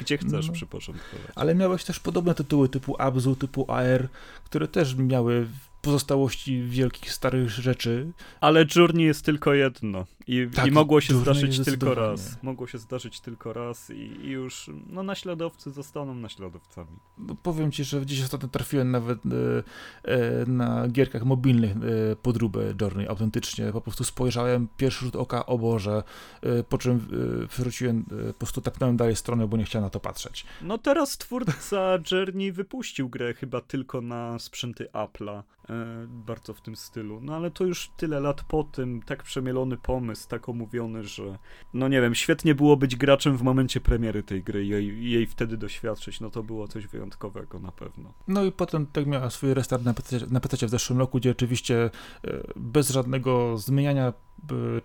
Speaker 1: gdzie chcesz no, przyporządkować.
Speaker 2: Ale miałeś też podobne tytuły typu Abzu, typu AR, które też miały pozostałości wielkich, starych rzeczy.
Speaker 1: Ale Journey jest tylko jedno i, tak, i mogło się zdarzyć tylko raz. Mogło się zdarzyć tylko raz i, i, już, no naśladowcy zostaną naśladowcami.
Speaker 2: No, powiem ci, że gdzieś ostatnio trafiłem nawet e, e, na gierkach mobilnych e, podróbę Journey, autentycznie. Po prostu spojrzałem, pierwszy rzut oka, o Boże, e, po czym e, wróciłem, e, po prostu tapnąłem dalej stronę, bo nie chciałem na to patrzeć.
Speaker 1: No teraz twórca Journey wypuścił grę chyba tylko na sprzęty Apple'a. E, bardzo w tym stylu. No ale to już tyle lat po tym, tak przemielony pomysł, tak omówiony, że no nie wiem, świetnie było być graczem w momencie premiery tej gry i jej, jej wtedy doświadczyć, no to było coś wyjątkowego na pewno.
Speaker 2: No i potem tak miała swój restart na PC, na PC w zeszłym roku, gdzie oczywiście e, bez żadnego zmieniania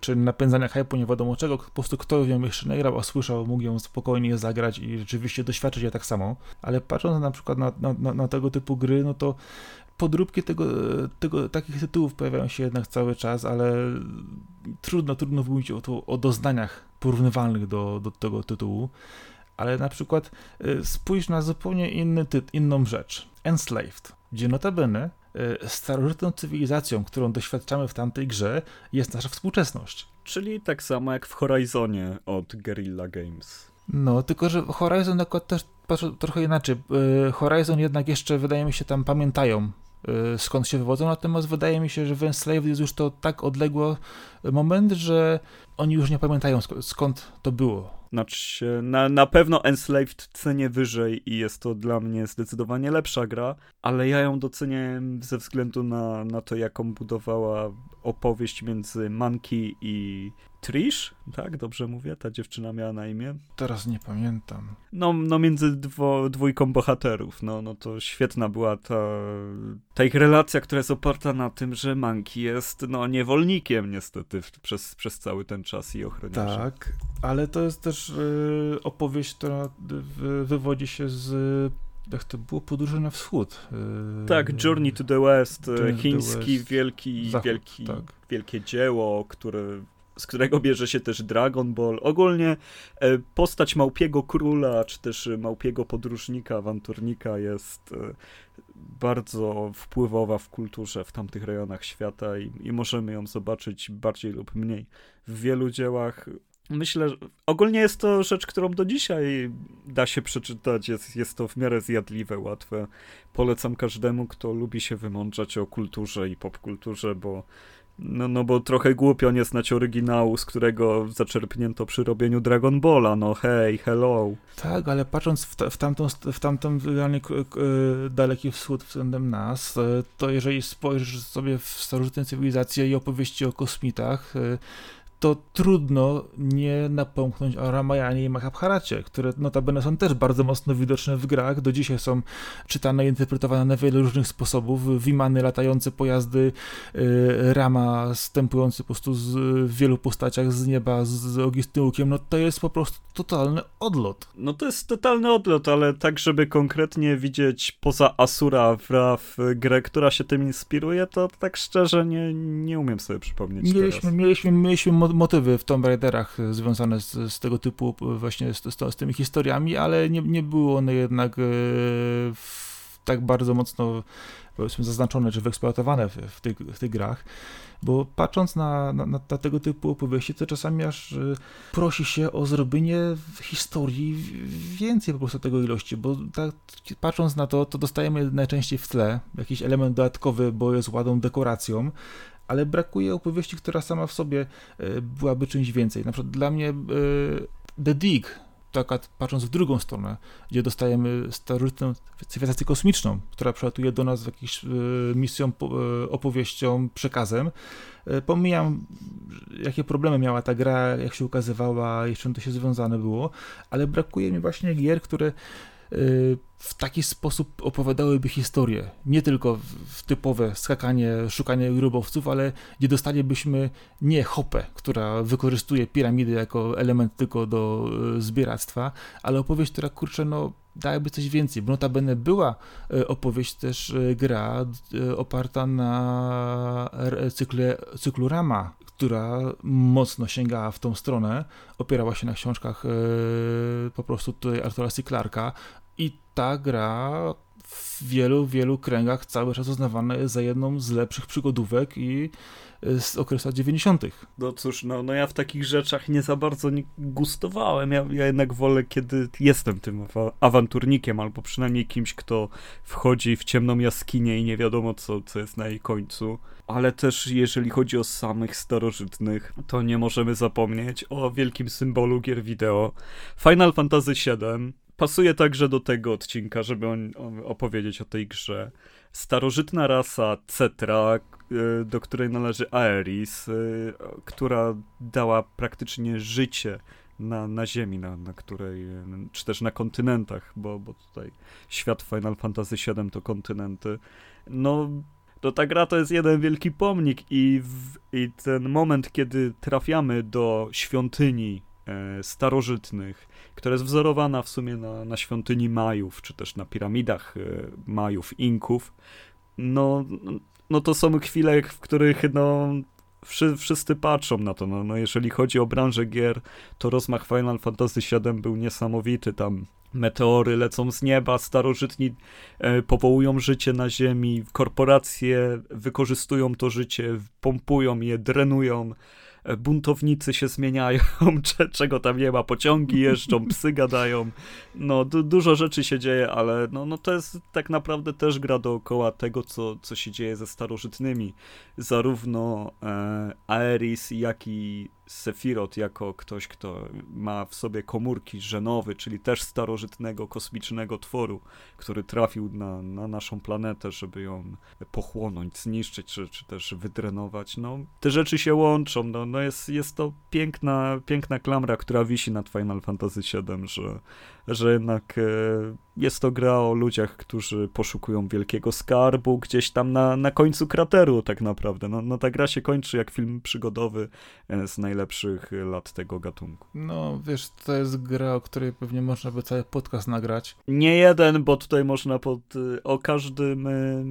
Speaker 2: czy napędzania hypu, nie wiadomo czego, po prostu kto ją jeszcze nagrał, a słyszał, mógł ją spokojnie zagrać i rzeczywiście doświadczyć je tak samo. Ale patrząc na przykład na, na, na tego typu gry, no to podróbki tego, tego, takich tytułów pojawiają się jednak cały czas, ale trudno, trudno mówić o, to, o doznaniach porównywalnych do, do tego tytułu. Ale na przykład y, spójrz na zupełnie inny tyt, inną rzecz. Enslaved, gdzie notabene y, starożytną cywilizacją, którą doświadczamy w tamtej grze, jest nasza współczesność.
Speaker 1: Czyli tak samo jak w Horizonie od Guerrilla Games.
Speaker 2: No, tylko że Horizon akurat też trochę inaczej. Y, Horizon jednak jeszcze, wydaje mi się, tam pamiętają skąd się wywodzą, natomiast wydaje mi się, że w Enslaved jest już to tak odległy moment, że oni już nie pamiętają skąd to było.
Speaker 1: Znaczy, na, na pewno Enslaved cenię wyżej i jest to dla mnie zdecydowanie lepsza gra, ale ja ją docenię ze względu na, na to, jaką budowała opowieść między Monkey i Trish, tak? Dobrze mówię? Ta dziewczyna miała na imię?
Speaker 2: Teraz nie pamiętam.
Speaker 1: No, no między dwo, dwójką bohaterów, no, no to świetna była ta, ta ich relacja, która jest oparta na tym, że Monkey jest, no, niewolnikiem niestety przez, przez cały ten czas i ochroniarzem.
Speaker 2: Tak, ale to jest też y, opowieść, która wywodzi się z jak to było, podróże na wschód.
Speaker 1: Y, tak, Journey to the West, Journey chiński, West. wielki, Zachód, wielki, tak. wielkie dzieło, które z którego bierze się też Dragon Ball. Ogólnie e, postać Małpiego Króla, czy też Małpiego Podróżnika, awanturnika jest e, bardzo wpływowa w kulturze w tamtych rejonach świata i, i możemy ją zobaczyć bardziej lub mniej w wielu dziełach myślę, że ogólnie jest to rzecz, którą do dzisiaj da się przeczytać. Jest, jest to w miarę zjadliwe, łatwe. Polecam każdemu, kto lubi się wymądrzać o kulturze i popkulturze, bo no, no bo trochę głupio nie znać oryginału, z którego zaczerpnięto przy robieniu Dragon Balla, no hej, hello.
Speaker 2: Tak, ale patrząc w, ta, w tamtą, w tamtą realnie daleki wschód względem nas, e, to jeżeli spojrzysz sobie w starożytne cywilizacje i opowieści o kosmitach, e, to trudno nie napomknąć o Ramayanie i Mahabharacie, które notabene są też bardzo mocno widoczne w grach. Do dzisiaj są czytane i interpretowane na wiele różnych sposobów. Wimany, latające pojazdy, y, Rama stępujący po prostu z, w wielu postaciach z nieba z ogistym łukiem. No to jest po prostu totalny odlot.
Speaker 1: No to jest totalny odlot, ale tak, żeby konkretnie widzieć poza Asura w, w grę, która się tym inspiruje, to tak szczerze nie, nie umiem sobie przypomnieć
Speaker 2: Mieliśmy,
Speaker 1: teraz.
Speaker 2: mieliśmy, mieliśmy motywy w Tomb Raiderach związane z, z tego typu właśnie z, z, z, tymi historiami, ale nie, nie były one jednak e, tak bardzo mocno zaznaczone czy wyeksploatowane w, w, tych, w tych grach. Bo patrząc na, na, na, tego typu opowieści, to czasami aż e, prosi się o zrobienie historii więcej po prostu tego ilości, bo tak, patrząc na to, to dostajemy najczęściej w tle jakiś element dodatkowy, bo jest ładną dekoracją, ale brakuje opowieści, która sama w sobie e, byłaby czymś więcej. Na przykład dla mnie e, The Dig, taka patrząc w drugą stronę, gdzie dostajemy starożytną cywilizację kosmiczną, która przylatuje do nas jakąś e, misją, opowieścią, przekazem. Pomijam, jakie problemy miała ta gra, jak się ukazywała czym to się związane było, ale brakuje mi właśnie gier, które w taki sposób opowiadałyby historię. Nie tylko w typowe skakanie, szukanie grubowców, ale gdzie dostalibyśmy nie hopę, która wykorzystuje piramidy jako element tylko do e, zbieractwa, ale opowieść, która kurczę, no dałaby coś więcej, bo notabene była e, opowieść też gra oparta na cykle, cyklu Rama, która mocno sięgała w tą stronę, opierała się na książkach po prostu tutaj Artura C. Clarka, i ta gra w wielu, wielu kręgach cały czas uznawana jest za jedną z lepszych przygodówek i y, z okresu lat 90.
Speaker 1: No cóż, no, no ja w takich rzeczach nie za bardzo nie gustowałem. Ja, ja jednak wolę, kiedy jestem tym awanturnikiem, albo przynajmniej kimś, kto wchodzi w ciemną jaskinię i nie wiadomo, co, co jest na jej końcu. Ale też jeżeli chodzi o samych starożytnych, to nie możemy zapomnieć o wielkim symbolu gier wideo. Final Fantasy VII pasuje także do tego odcinka, żeby on, on opowiedzieć o tej grze. Starożytna rasa Cetra, y, do której należy Aeris, y, która dała praktycznie życie na, na Ziemi, na, na której, czy też na kontynentach, bo, bo tutaj świat Final Fantasy VII to kontynenty. No, to ta gra to jest jeden wielki pomnik i, w, i ten moment, kiedy trafiamy do świątyni e, starożytnych, która jest wzorowana w sumie na, na świątyni Majów, czy też na piramidach e, Majów, Inków, no, no to są chwile, w których no, wszy, wszyscy patrzą na to. No, no, jeżeli chodzi o branżę gier, to rozmach Final Fantasy VII był niesamowity. Tam meteory lecą z nieba, starożytni e, powołują życie na ziemi, korporacje wykorzystują to życie, pompują je, drenują. E, buntownicy się zmieniają, [laughs] czego tam nie ma, pociągi jeżdżą, [laughs] psy gadają, no du dużo rzeczy się dzieje, ale no, no to jest tak naprawdę też gra dookoła tego, co, co się dzieje ze starożytnymi. Zarówno e, Aeris, jak i Sephiroth jako ktoś, kto ma w sobie komórki żenowy, czyli też starożytnego kosmicznego tworu, który trafił na, na naszą planetę, żeby ją pochłonąć, zniszczyć, czy, czy też wydrenować. No, te rzeczy się łączą. No, no jest, jest to piękna, piękna klamra, która wisi nad Final Fantasy VII, że, że jednak e, jest to gra o ludziach, którzy poszukują wielkiego skarbu gdzieś tam na, na końcu krateru tak naprawdę. No, no ta gra się kończy jak film przygodowy e, z najlepszych lat tego gatunku.
Speaker 2: No wiesz, to jest gra, o której pewnie można by cały podcast nagrać.
Speaker 1: Nie jeden, bo tutaj można pod, e, o każdym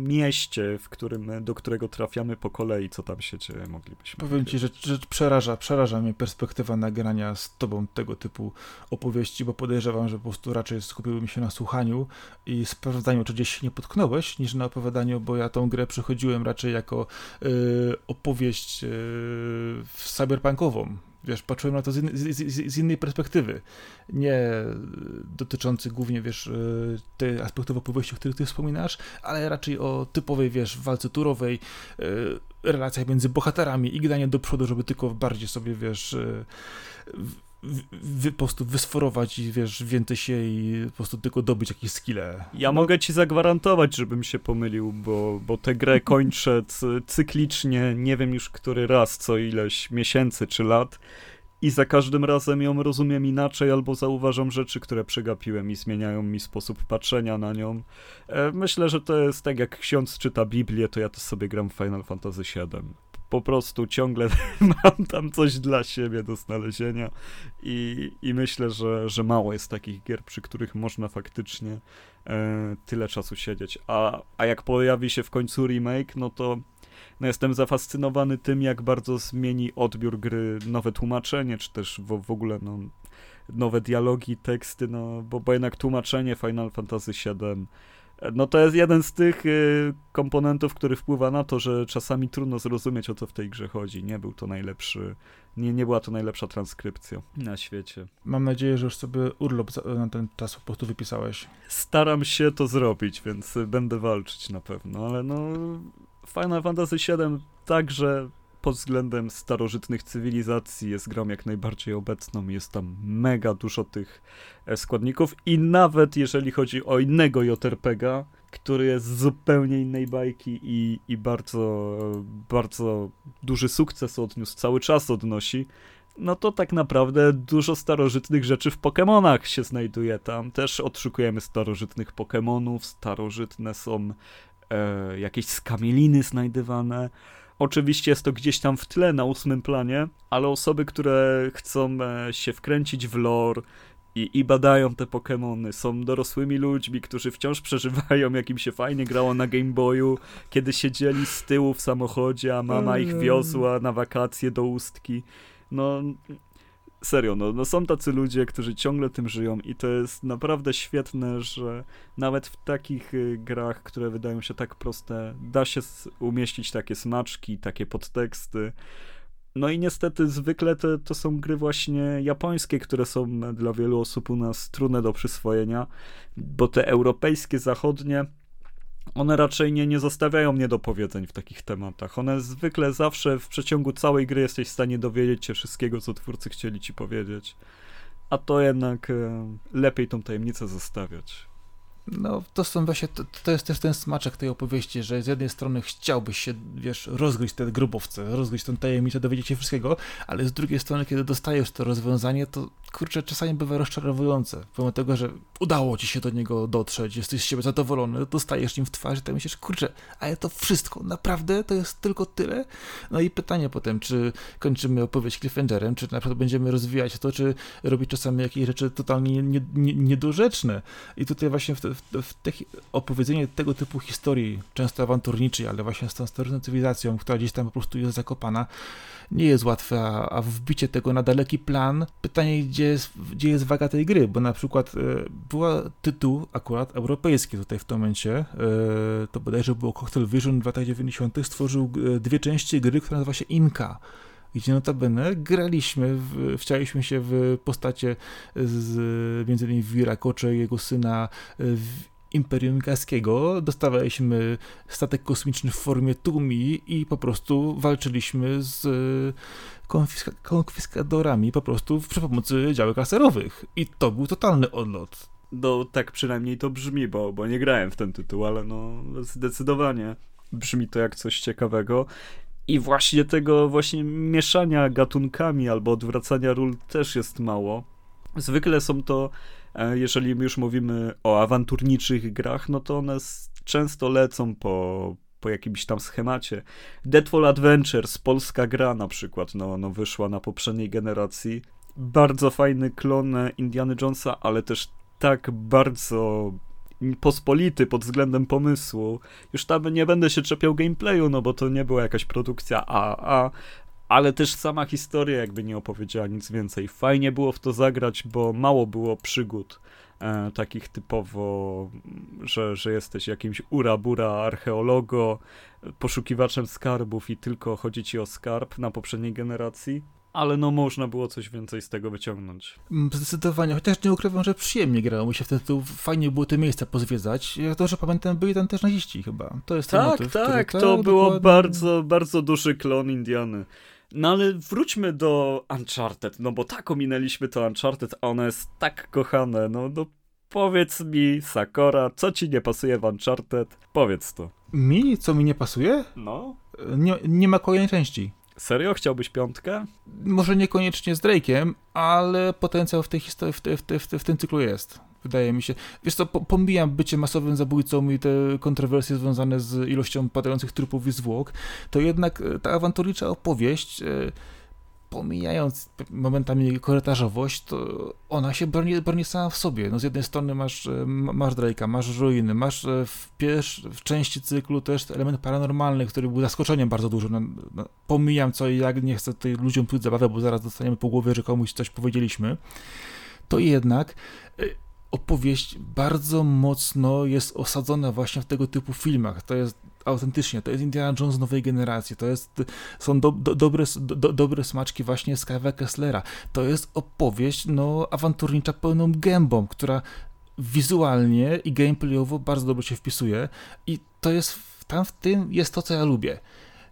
Speaker 1: mieście, w którym, do którego trafiamy po kolei, co tam się dzieje, moglibyśmy
Speaker 2: Powiem ci, że, że przeraża, przeraża mnie perspektywa nagrania z tobą tego typu opowieści, bo podejrzewam, że po prostu raczej skupiłbym się na słuchaniu i sprawdzaniu, czy gdzieś się nie potknąłeś, niż na opowiadaniu, bo ja tą grę przechodziłem raczej jako y, opowieść y, cyberpunkową. wiesz, patrzyłem na to z, in, z, z, innej perspektywy. Nie dotyczący głównie, wiesz, e, tej aspektów opowieści, o których ty wspominasz, ale raczej o typowej, wiesz, walce turowej, e, relacjach między bohaterami i granie do przodu, żeby tylko bardziej sobie, wiesz, wy, po prostu wysforować i wiesz, więcej się i po prostu tylko dobyć jakieś skille.
Speaker 1: Ja no. mogę ci zagwarantować, żebym się pomylił, bo, bo tę grę kończę cyklicznie, nie wiem już który raz, co ileś miesięcy czy lat i za każdym razem ją rozumiem inaczej albo zauważam rzeczy, które przegapiłem i zmieniają mi sposób patrzenia na nią. E, myślę, że to jest tak jak ksiądz czyta Biblię, to ja też sobie gram w Final Fantasy VII po prostu ciągle [laughs] mam tam coś dla siebie do znalezienia i, i myślę, że, że mało jest takich gier, przy których można faktycznie e, tyle czasu siedzieć. A, a jak pojawi się w końcu remake, no to no jestem zafascynowany tym, jak bardzo zmieni odbiór gry nowe tłumaczenie, czy też w, w ogóle no, nowe dialogi, teksty, no bo, bo jednak tłumaczenie Final Fantasy VII no to jest jeden z tych y, komponentów, który wpływa na to, że czasami trudno zrozumieć, o co w tej grze chodzi. Nie był to najlepszy, nie, nie była to najlepsza transkrypcja na świecie.
Speaker 2: Mam nadzieję, że już sobie urlop na ten czas po prostu wypisałeś.
Speaker 1: Staram się to zrobić, więc będę walczyć na pewno, ale no Final Fantasy VII także pod względem starożytnych cywilizacji jest grą jak najbardziej obecną. Jest tam mega dużo tych e, składników i nawet jeżeli chodzi o innego JRPGa, który jest zupełnie innej bajki i, i bardzo, bardzo duży sukces odniósł, cały czas odnosi, no to tak naprawdę dużo starożytnych rzeczy w Pokémonach się znajduje tam. Też odszukujemy starożytnych Pokémonów, starożytne są e, jakieś skamieliny znajdywane. Oczywiście jest to gdzieś tam w tle na ósmym planie, ale osoby, które chcą e, się wkręcić w lore i, i badają te Pokémony, są dorosłymi ludźmi, którzy wciąż [laughs] przeżywają, jak im się fajnie grało na Game Boyu, kiedy siedzieli z tyłu w samochodzie, a mama ich wiozła na wakacje do Ustki. No, serio, no, no są tacy ludzie, którzy ciągle tym żyją i to jest naprawdę świetne, że nawet w takich y, grach, które wydają się tak proste, da się umieścić takie smaczki, takie podteksty. No i niestety zwykle to, to są gry właśnie japońskie, które są dla wielu osób u nas trudne do przyswojenia, bo te europejskie, zachodnie one raczej nie, nie zostawiają mnie do powiedzeń w takich tematach. One zwykle zawsze w przeciągu całej gry jesteś w stanie dowiedzieć się wszystkiego, co twórcy chcieli ci powiedzieć. A to jednak e, lepiej tą tajemnicę zostawiać.
Speaker 2: No, to są właśnie, to, to, jest też ten smaczek tej opowieści, że z jednej strony chciałbyś się, wiesz, rozgryźć te grubowce, rozgryźć tę tajemnicę, dowiedzieć się wszystkiego, ale z drugiej strony, kiedy dostajesz to rozwiązanie, to kurczę, czasami bywa rozczarowujące. Pomimo tego, że udało ci się do niego dotrzeć, jesteś z siebie zadowolony, dostajesz nim w twarz i tak myślisz, kurczę, ale to wszystko, naprawdę? To jest tylko tyle? No i pytanie potem, czy kończymy opowieść cliffhangerem, czy na przykład będziemy rozwijać to, czy robić czasami jakieś rzeczy totalnie niedorzeczne. I tutaj właśnie w, w, w te, opowiedzenie tego typu historii, często awanturniczej, ale właśnie z tą starożytną cywilizacją, która gdzieś tam po prostu jest zakopana, nie jest łatwe, a, a wbicie tego na daleki plan, pytanie, gdzie jest, gdzie jest waga tej gry, bo na przykład e, była tytuł akurat europejski tutaj w tym momencie, e, to bodajże było Cocktail Vision w latach 90. stworzył e, dwie części gry, która nazywa się Inka gdzie notabene graliśmy, w, się w postacie z między innymi Wira Kocze jego syna Imperium Gaskiego, dostawaliśmy statek kosmiczny w formie Tumi i po prostu walczyliśmy z konfiska konfiskadorami po prostu przy pomocy działek laserowych. I to był totalny odlot.
Speaker 1: No tak przynajmniej to brzmi, bo, bo nie grałem w ten tytuł, ale no zdecydowanie brzmi to jak coś ciekawego. I właśnie tego właśnie mieszania gatunkami albo odwracania ról też jest mało. Zwykle są to, e, jeżeli już mówimy o awanturniczych grach, no to one często lecą po, po jakimś tam schemacie. Deadfall Adventures, polska gra na przykład, no, no wyszła na poprzedniej generacji. Bardzo fajny klon Indiana Jonesa, ale też tak bardzo pospolity pod względem pomysłu. Już tam nie będę się czepiał gameplayu, no bo to nie była jakaś produkcja AAA, ale też sama historia jakby nie opowiedziała nic więcej. Fajnie było w to zagrać, bo mało było przygód e, takich typowo, że, że jesteś jakimś urabura archeologo, poszukiwaczem skarbów i tylko chodzi ci o skarb na poprzedniej generacji ale no można było coś więcej z tego wyciągnąć.
Speaker 2: Mm, zdecydowanie, chociaż nie ukrywam, że przyjemnie grało mi się wtedy, tu fajnie było te miejsca pozwiedzać. Ja to, że pamiętam, byli tam też naziści chyba. To jest ten
Speaker 1: tak,
Speaker 2: motyw,
Speaker 1: tak,
Speaker 2: który,
Speaker 1: to
Speaker 2: tak,
Speaker 1: było
Speaker 2: dokładnie.
Speaker 1: bardzo, bardzo duży klon Indiany. No ale wróćmy do Uncharted, no bo tak ominęliśmy to Uncharted, a ono jest tak kochane, no, no powiedz mi, Sakora, co ci nie pasuje w Uncharted? Powiedz to.
Speaker 2: Mi? Co mi nie pasuje?
Speaker 1: No?
Speaker 2: Nie, nie ma kolejnej części.
Speaker 1: Serio? Chciałbyś piątkę?
Speaker 2: Może niekoniecznie z Drake'em, ale potencjał w tej historii, w, te, w, te, w, te, w tym cyklu jest. Wydaje mi się. Wiesz co, po, pomijam bycie masowym zabójcą i te kontrowersje związane z ilością padających trupów i zwłok, to jednak e, ta awanturnicza opowieść, e, pomijając momentami korytarzowość, to ona się broni, broni sama w sobie. No z jednej strony masz, e, ma- masz Drake'a, masz ruiny, masz e, w, pierwsz, w części cyklu też element paranormalny, który był zaskoczeniem bardzo dużo. No, no, pomijam co i jak, nie chcę ludziom tu zabawiać, bo zaraz dostaniemy po głowie, że komuś coś powiedzieliśmy. To jednak e, opowieść bardzo mocno jest osadzona właśnie w tego typu filmach. To jest autentycznie, to jest Indiana Jones nowej generacji, to jest, są do, do, dobre, do, dobre smaczki właśnie Sky'a Kesslera. To jest opowieść, no, awanturnicza pełną gębą, która wizualnie i gameplayowo bardzo dobrze się wpisuje i to jest, tam w tym jest to, co ja lubię.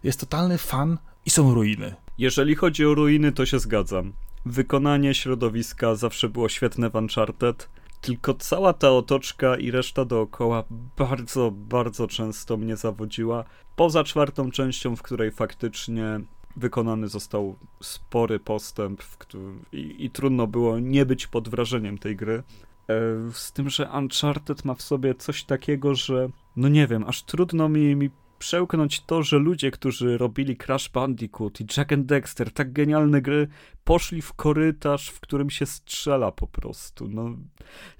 Speaker 2: Jest totalny fan i są ruiny.
Speaker 1: Jeżeli chodzi o ruiny, to się zgadzam. Wykonanie środowiska zawsze było świetne w Uncharted, tylko cała ta otoczka i reszta dookoła bardzo, bardzo często mnie zawodziła. Poza czwartą częścią, w której faktycznie wykonany został spory postęp którym, i, i trudno było nie być pod wrażeniem tej gry. E, Z tym, że Uncharted ma w sobie coś takiego, że no nie wiem, aż trudno mi, mi przełknąć to, że ludzie, którzy robili Crash Bandicoot i Jack and Dexter, tak genialne gry, poszli w korytarz, w którym się strzela po prostu. No,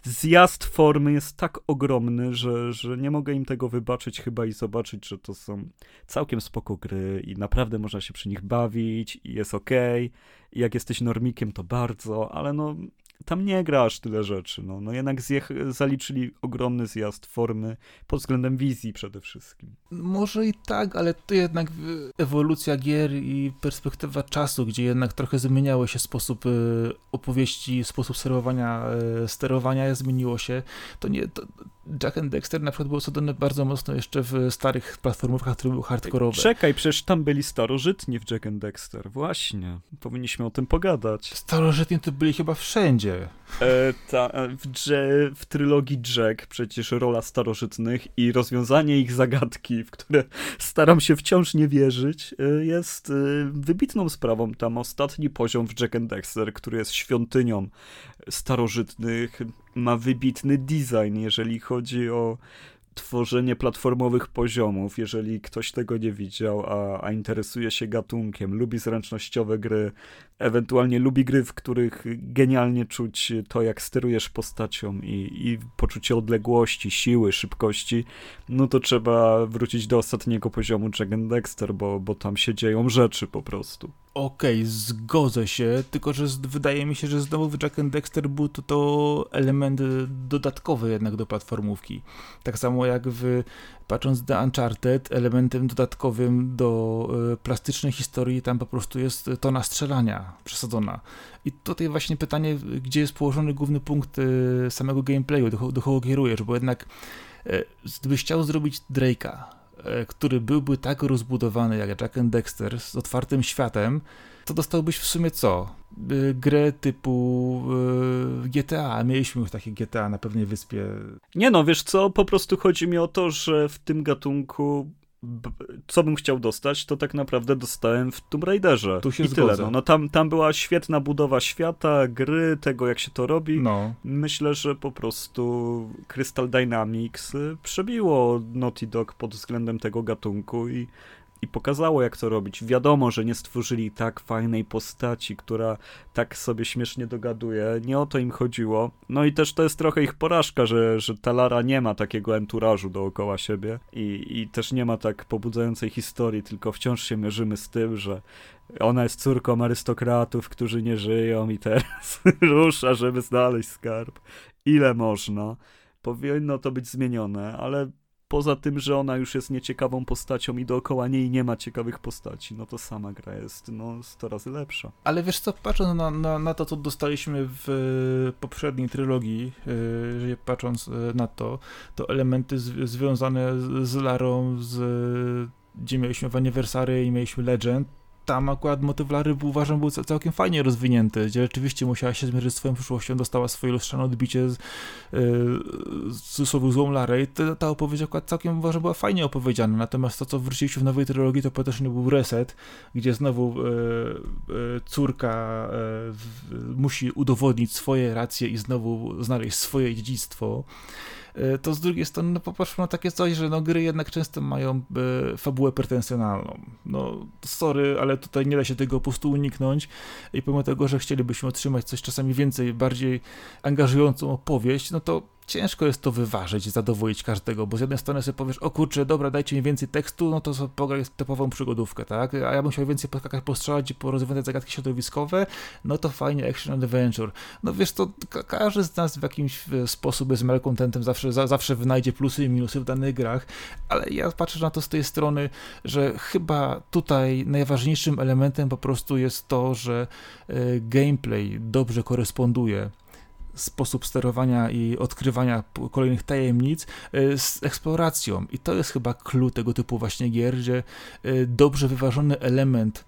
Speaker 1: zjazd formy jest tak ogromny, że, że nie mogę im tego wybaczyć chyba i zobaczyć, że to są całkiem spoko gry i naprawdę można się przy nich bawić i jest. I jak jesteś normikiem, to bardzo, ale no tam nie gra aż tyle rzeczy. No, no jednak zaliczyli ogromny zjazd formy pod względem wizji przede wszystkim.
Speaker 2: Może i tak, ale to jednak ewolucja gier i perspektywa czasu, gdzie jednak trochę zmieniały się sposób y, opowieści, sposób sterowania, y, sterowania zmieniło się. To nie, to Jack and Dexter na przykład był osadzony bardzo mocno jeszcze w starych platformówkach, które były hardkorowe.
Speaker 1: Czekaj, przecież tam byli starożytni w Jack and Dexter. Właśnie. Powinniśmy o tym pogadać.
Speaker 2: Starożytni to byli chyba wszędzie.
Speaker 1: E, ta, e, w, Dże- w trylogii Jack przecież rola starożytnych i rozwiązanie ich zagadki, w które staram się wciąż nie wierzyć, e, jest e, wybitną sprawą. Tam ostatni poziom w Jack and Dexter, który jest świątynią starożytnych, ma wybitny design, jeżeli chodzi o tworzenie platformowych poziomów, jeżeli ktoś tego nie widział, a, a interesuje się gatunkiem, lubi zręcznościowe gry, ewentualnie lubi gry, w których genialnie czuć to, jak sterujesz postacią i, i poczucie odległości, siły, szybkości, no to trzeba wrócić do ostatniego poziomu Jack and Dexter, bo, bo tam się dzieją rzeczy po prostu.
Speaker 2: Okej, zgodzę się, tylko że wydaje mi się, że znowu w Jack and Dexter był to, to element dodatkowy jednak do platformówki. Tak samo jak w, patrząc The Uncharted, elementem dodatkowym do y, plastycznej historii tam po prostu jest tona strzelania przesadzona. I tutaj właśnie pytanie, gdzie jest położony główny punkt y, samego gameplayu, do, do kogo kierujesz, bo jednak y, gdybyś chciał zrobić Drake'a, e, który byłby tak rozbudowany jak Jack and Dexter z otwartym światem, to dostałbyś w sumie co? Grę typu GTA. Mieliśmy już takie GTA na pewnej wyspie.
Speaker 1: Nie no, wiesz co, po prostu chodzi mi o to, że w tym gatunku co bym chciał dostać, to tak naprawdę dostałem w Tomb Raiderze.
Speaker 2: Tu się
Speaker 1: I tyle. No, no tam, tam była świetna budowa świata, gry, tego jak się to robi.
Speaker 2: No.
Speaker 1: Myślę, że po prostu Crystal Dynamics y, przebiło Naughty Dog pod względem tego gatunku i, i pokazało, jak to robić. Wiadomo, że nie stworzyli tak fajnej postaci, która tak sobie śmiesznie dogaduje. Nie o to im chodziło. No i też to jest trochę ich porażka, że, że ta Lara nie ma takiego enturażu dookoła siebie i, i też nie ma tak pobudzającej historii, tylko wciąż się mierzymy z tym, że ona jest córką arystokratów, którzy nie żyją i teraz [laughs] rusza, żeby znaleźć skarb. Ile można? Powinno to być zmienione, ale poza tym, że ona już jest nieciekawą postacią i dookoła niej nie ma ciekawych postaci, no to sama gra jest no 100 razy lepsza.
Speaker 2: Ale wiesz co, patrząc na, na, na to, co dostaliśmy w poprzedniej trylogii, yy, patrząc y, na to, to elementy z, związane z, Larą, z gdzie mieliśmy Anniversary i mieliśmy Legend, tam akurat motyw Lary uważam był całkiem fajnie rozwinięty, gdzie rzeczywiście musiała się zmierzyć z swoją przyszłością, dostała swoje lustrzane odbicie z, yy, z złą Larę i ta, ta opowieść akurat całkiem uważam była fajnie opowiedziana, natomiast to co wróciliśmy w nowej trylogii to też nie był reset, gdzie znowu yy, yy, córka musi udowodnić swoje racje i znowu znaleźć swoje dziedzictwo. E, to z drugiej strony no, popatrzmy na takie coś, że no, gry jednak często mają e, fabułę pretensjonalną. No, sorry, ale tutaj nie da się tego po prostu uniknąć i pomimo tego, że chcielibyśmy otrzymać coś czasami więcej, bardziej angażującą opowieść, no to ciężko jest to wyważyć i zadowolić każdego, bo z jednej strony sobie powiesz, o kurczę, dobra, dajcie mi więcej tekstu, no to pograj typową przygodówkę, tak? A ja bym chciał więcej poskakać, postrzelać i porozwiązać zagadki środowiskowe, no to fajnie action adventure. No wiesz, to każdy z nas w jakimś sposób z malcontentem zawsze, za, zawsze wynajdzie plusy i minusy w danych grach, ale ja patrzę na to z tej strony, że chyba tutaj najważniejszym elementem po prostu jest to, że y, gameplay dobrze koresponduje sposób sterowania i odkrywania kolejnych tajemnic e, z eksploracją. I to jest chyba clue tego typu właśnie gier, że e, dobrze wyważony element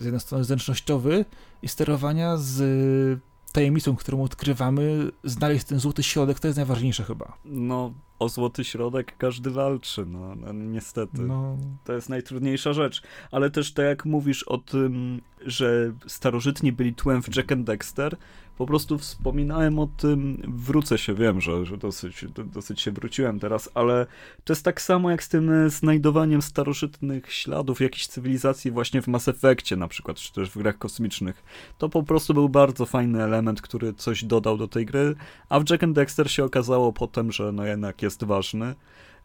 Speaker 2: z jednej strony zręcznościowy i sterowania z tajemnicą, którą odkrywamy, znaleźć ten złoty środek, to jest najważniejsze chyba.
Speaker 1: No, o złoty środek każdy walczy, no, no niestety. No. To jest najtrudniejsza rzecz. Ale też tak jak mówisz o tym, że starożytni byli tłem w Jack and Dexter, po prostu wspominałem o tym, wrócę się, wiem, że, że dosyć, dosyć się wróciłem teraz, ale to jest tak samo jak z tym znajdowaniem starożytnych śladów jakiejś cywilizacji właśnie w Mass Effectie na przykład, czy też w grach kosmicznych. To po prostu był bardzo fajny element, który coś dodał do tej gry, a w Jack and Dexter się okazało potem, że no jednak jest ważny.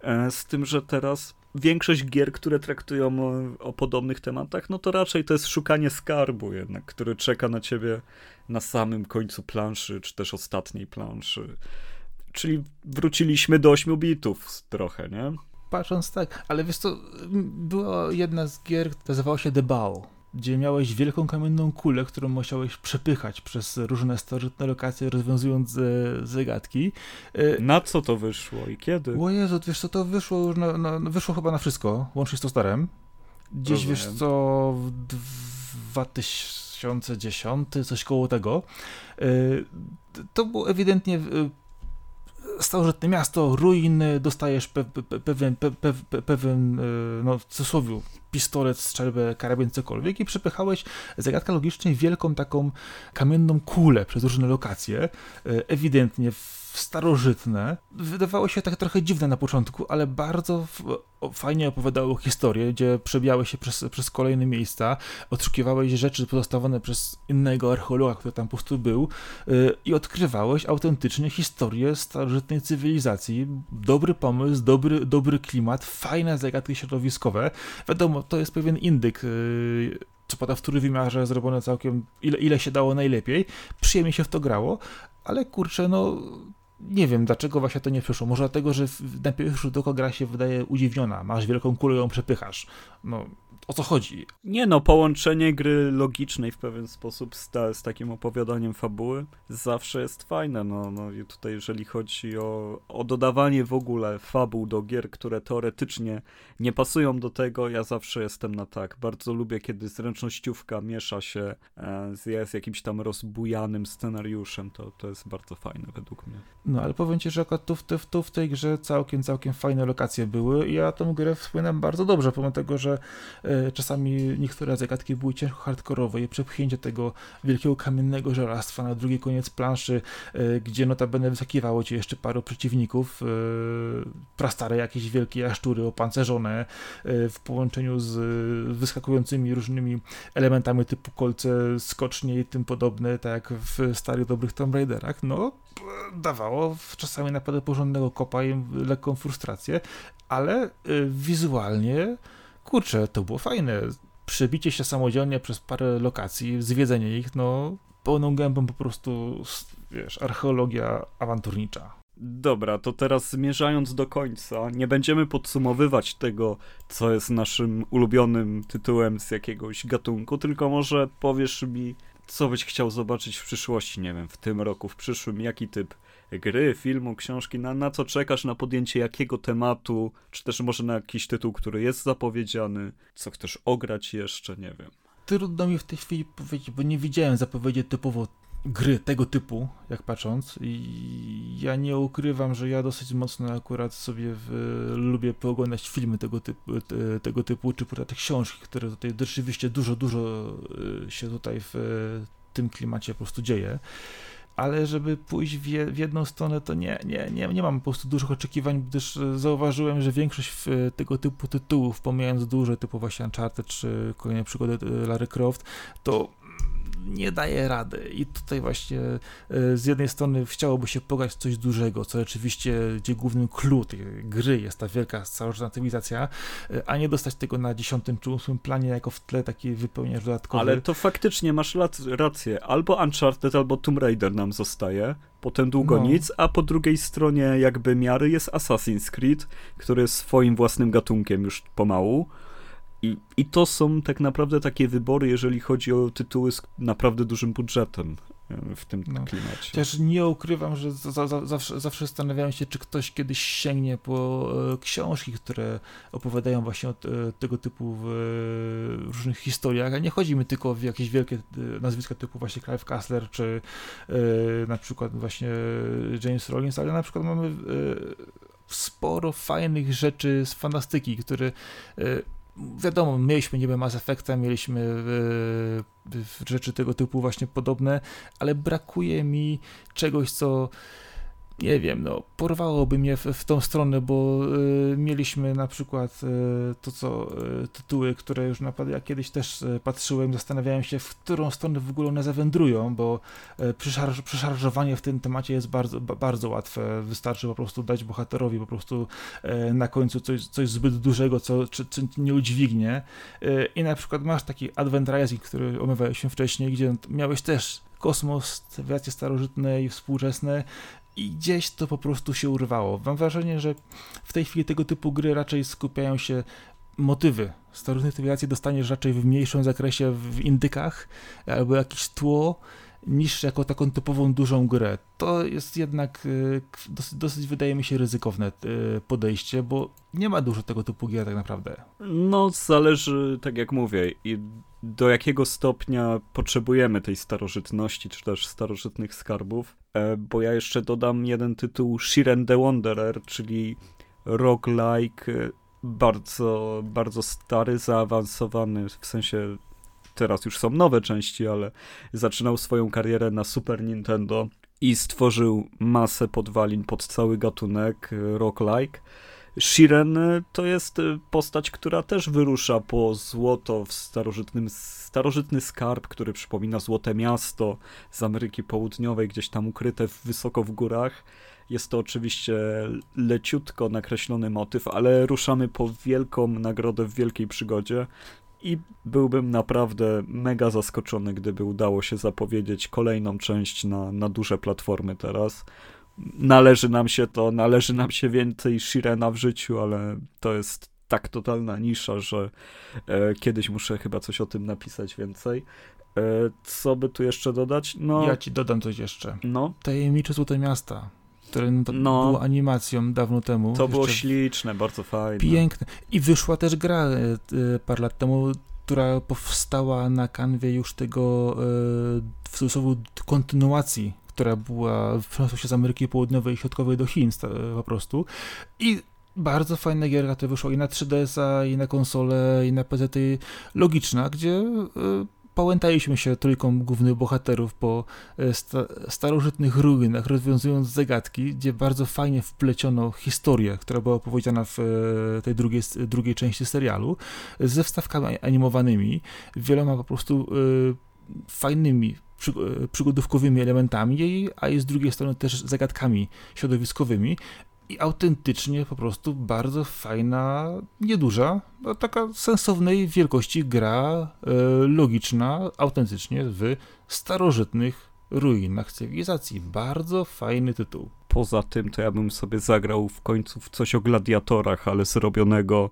Speaker 1: E, z tym, że teraz większość gier, które traktują o, o, podobnych tematach, no to raczej to jest szukanie skarbu jednak, który czeka na ciebie na samym końcu planszy, czy też ostatniej planszy. Czyli wróciliśmy do 8 bitów trochę, nie?
Speaker 2: Patrząc tak, ale wiesz co, była jedna z gier, nazywała się The Bow gdzie miałeś wielką kamienną kulę, którą musiałeś przepychać przez różne starożytne lokacje, rozwiązując e, zagadki.
Speaker 1: E, na co to wyszło i kiedy?
Speaker 2: O Jezu, wiesz co, to wyszło już na, na, wyszło chyba na wszystko, łącznie z to starem. Gdzieś, Rozumiem. wiesz co, w 2010, coś koło tego. E, to było ewidentnie starożytne miasto, ruiny, dostajesz pe, pe, pewien, pe, pewien, no w cudzysłowie, pistolet, strzelbę, karabin, cokolwiek i przepychałeś zagadkę logicznie wielką taką kamienną kulę przez różne lokacje, e, ewidentnie starożytne. Wydawało się tak trochę dziwne na początku, ale bardzo fajnie opowiadało historię, gdzie przebijałeś się przez, przez kolejne miejsca, odszukiwałeś rzeczy pozostawione przez innego archeologa, który tam po prostu był yy, i odkrywałeś autentycznie historię starożytnej cywilizacji. Dobry pomysł, dobry, dobry klimat, fajne zagadki środowiskowe. Wiadomo, to jest pewien indyk yy, co pada w trójwymiarze, zrobione całkiem ile, ile się dało najlepiej. Przyjemnie się w to grało, ale kurczę, no nie wiem, dlaczego właśnie to nie przyszło. Może dlatego, że na pierwszy rzut oka gra się wydaje udziwniona. Masz wielką kulę, ją przepychasz. No, o co chodzi?
Speaker 1: Nie no, połączenie gry logicznej w pewien sposób z, ta, z takim opowiadaniem fabuły zawsze jest fajne. No, no i tutaj jeżeli chodzi o, o dodawanie w ogóle fabuł do gier, które teoretycznie nie pasują do tego, ja zawsze jestem na tak. Bardzo lubię, kiedy zręcznościówka miesza się e, z, z jakimś tam rozbujanym scenariuszem. To, to jest bardzo fajne według mnie.
Speaker 2: No, ale powiem ci, że akurat tu, tu, tu w tej grze całkiem, całkiem fajne lokacje były i ja tę grę wspominam bardzo dobrze, pomimo tego, że czasami niektóre zagadki były ciężko hardkorowe i przepchnięcie tego wielkiego kamiennego żelastwa na drugi koniec planszy, e, gdzie notabene wysakiwało cię jeszcze paru przeciwników, e, prastare jakieś wielkie jaszczury opancerzone e, w połączeniu z wyskakującymi różnymi elementami typu kolce, skocznie i tym podobne, tak jak w starych dobrych Tomb Raiderach, no dawało czasami naprawdę porządnego kopa i lekką frustrację, ale wizualnie kurczę, to było fajne. Przebicie się samodzielnie przez parę lokacji, zwiedzenie ich, no pełną gębą po prostu, wiesz, archeologia awanturnicza.
Speaker 1: Dobra, to teraz zmierzając do końca, nie będziemy podsumowywać tego, co jest naszym ulubionym tytułem z jakiegoś gatunku, tylko może powiesz mi, co byś chciał zobaczyć w przyszłości, nie wiem, w tym roku, w przyszłym, jaki typ gry, filmu, książki, na, na co czekasz, na podjęcie jakiego tematu, czy też może na jakiś tytuł, który jest zapowiedziany, co chcesz ograć jeszcze, nie wiem.
Speaker 2: Trudno mi w tej chwili powiedzieć, bo nie widziałem zapowiedzi typowo gry tego typu, jak patrząc. I ja nie ukrywam, że ja dosyć mocno akurat sobie w, lubię pooglądać filmy tego typu, te, tego typu czy te książki, które tutaj rzeczywiście dużo, dużo y, się tutaj w tym klimacie po prostu dzieje ale żeby pójść w, w, jedną stronę, to nie, nie, nie, nie mam po prostu dużych oczekiwań, gdyż e, zauważyłem, że większość tego typu tytułów, pomijając duże, typu właśnie Uncharted czy kolejne przygody e, Larry Croft, to nie daje rady. I tutaj właśnie e, z jednej strony chciałoby się pograć coś dużego, co rzeczywiście, gdzie głównym clue tej gry jest ta wielka starożytna cywilizacja, e, a nie dostać tego na dziesiątym czy ósmym planie jako w tle taki wypełniacz dodatkowy.
Speaker 1: Ale to faktycznie masz rację. Albo Uncharted, albo Tomb Raider nam zostaje, potem długo no. nic, a po drugiej stronie jakby miary jest Assassin's Creed, który jest swoim własnym gatunkiem już pomału. I, I to są tak naprawdę takie wybory, jeżeli chodzi o tytuły z naprawdę dużym budżetem e, w tym no. klimacie.
Speaker 2: Chociaż nie ukrywam, że za, za, zawsze, zawsze zastanawiałem się, czy ktoś kiedyś sięgnie po e, książki, które opowiadają właśnie o e, tego typu różnych historiach, a nie chodzi mi tylko o jakieś wielkie nazwiska typu właśnie Clive Kassler, czy na przykład właśnie James Rollins, ale na przykład mamy sporo fajnych rzeczy z fantastyki, które wiadomo, mieliśmy niby Mass Effecta, mieliśmy y, rzeczy tego typu właśnie podobne, ale brakuje mi czegoś, co nie wiem, no, porwałoby mnie w, w tą stronę, bo y, mieliśmy na przykład y, to, co y, tytuły, które już naprawdę ja kiedyś też y, patrzyłem, zastanawiałem się, w którą stronę w ogóle one zawędrują, bo y, przeszarż, przeszarżowanie w tym temacie jest bardzo, bardzo łatwe. Wystarczy po prostu dać bohaterowi po prostu y, na końcu coś, coś zbyt dużego, co czy, czy nie udźwignie. I na przykład masz taki Advent Rising, który omawialiśmy wcześniej, gdzie miałeś też kosmos, cywilizacje starożytne i współczesne i gdzieś to po prostu się urwało. Mam wrażenie, że w tej chwili tego typu gry raczej skupiają się motywy. Starożytne cywilizacje dostaniesz raczej w mniejszym zakresie w indykach albo jakieś tło, niż jako taką typową dużą grę. To jest jednak y, dosyć, dosyć, wydaje mi się ryzykowne y, podejście, bo nie ma dużo tego typu gier tak naprawdę.
Speaker 1: No, zależy, tak jak mówię, i do jakiego stopnia potrzebujemy tej starożytności, czy też starożytnych skarbów, e, bo ja jeszcze dodam jeden tytuł Shiren the Wanderer, czyli roguelike, e, bardzo, bardzo stary, zaawansowany, w sensie teraz już są nowe części, ale zaczynał swoją karierę na Super Nintendo i stworzył masę podwalin pod cały gatunek e, roguelike. Shiren to jest postać, która też wyrusza po złoto w starożytnym, starożytny skarb, który przypomina złote miasto z Ameryki Południowej, gdzieś tam ukryte wysoko w górach. Jest to oczywiście leciutko nakreślony motyw, ale ruszamy po wielką nagrodę w wielkiej przygodzie. I byłbym naprawdę mega zaskoczony, gdyby udało się zapowiedzieć kolejną część na, na duże platformy teraz należy nam się to, należy nam się więcej Shirena w życiu, ale to jest tak totalna nisza, że e, kiedyś muszę chyba coś o tym napisać więcej. E, co by tu jeszcze dodać?
Speaker 2: No, ja ci dodam coś jeszcze.
Speaker 1: No.
Speaker 2: Tajemnicze Złote Miasta które no, no, było animacją dawno temu.
Speaker 1: To było śliczne, bardzo fajne.
Speaker 2: Piękne. I wyszła też gra e, e, parę lat temu, która powstała na kanwie już tego e, w cudzysłowie kontynuacji która była, przeniosła się z Ameryki Południowej i Środkowej do Chin po prostu. I bardzo fajna gierka to wyszła i na 3DS-a, i na konsolę, i na PZ logiczna, gdzie y, pałętaliśmy się trójką głównych bohaterów po e, sta starożytnych ruinach, rozwiązując zagadki, gdzie bardzo fajnie wpleciono historię, która była opowiedziana w e, tej drugiej, drugiej części serialu, ze wstawkami animowanymi, wieloma po prostu fajnymi e, przygodówkowymi elementami, a i z drugiej strony też zagadkami środowiskowymi. I autentycznie po prostu bardzo fajna, nieduża, no taka sensownej wielkości gra e, logiczna, autentycznie w starożytnych ruinach cywilizacji. Bardzo fajny tytuł
Speaker 1: poza tym to ja bym sobie zagrał w końcu w coś o gladiatorach, ale zrobionego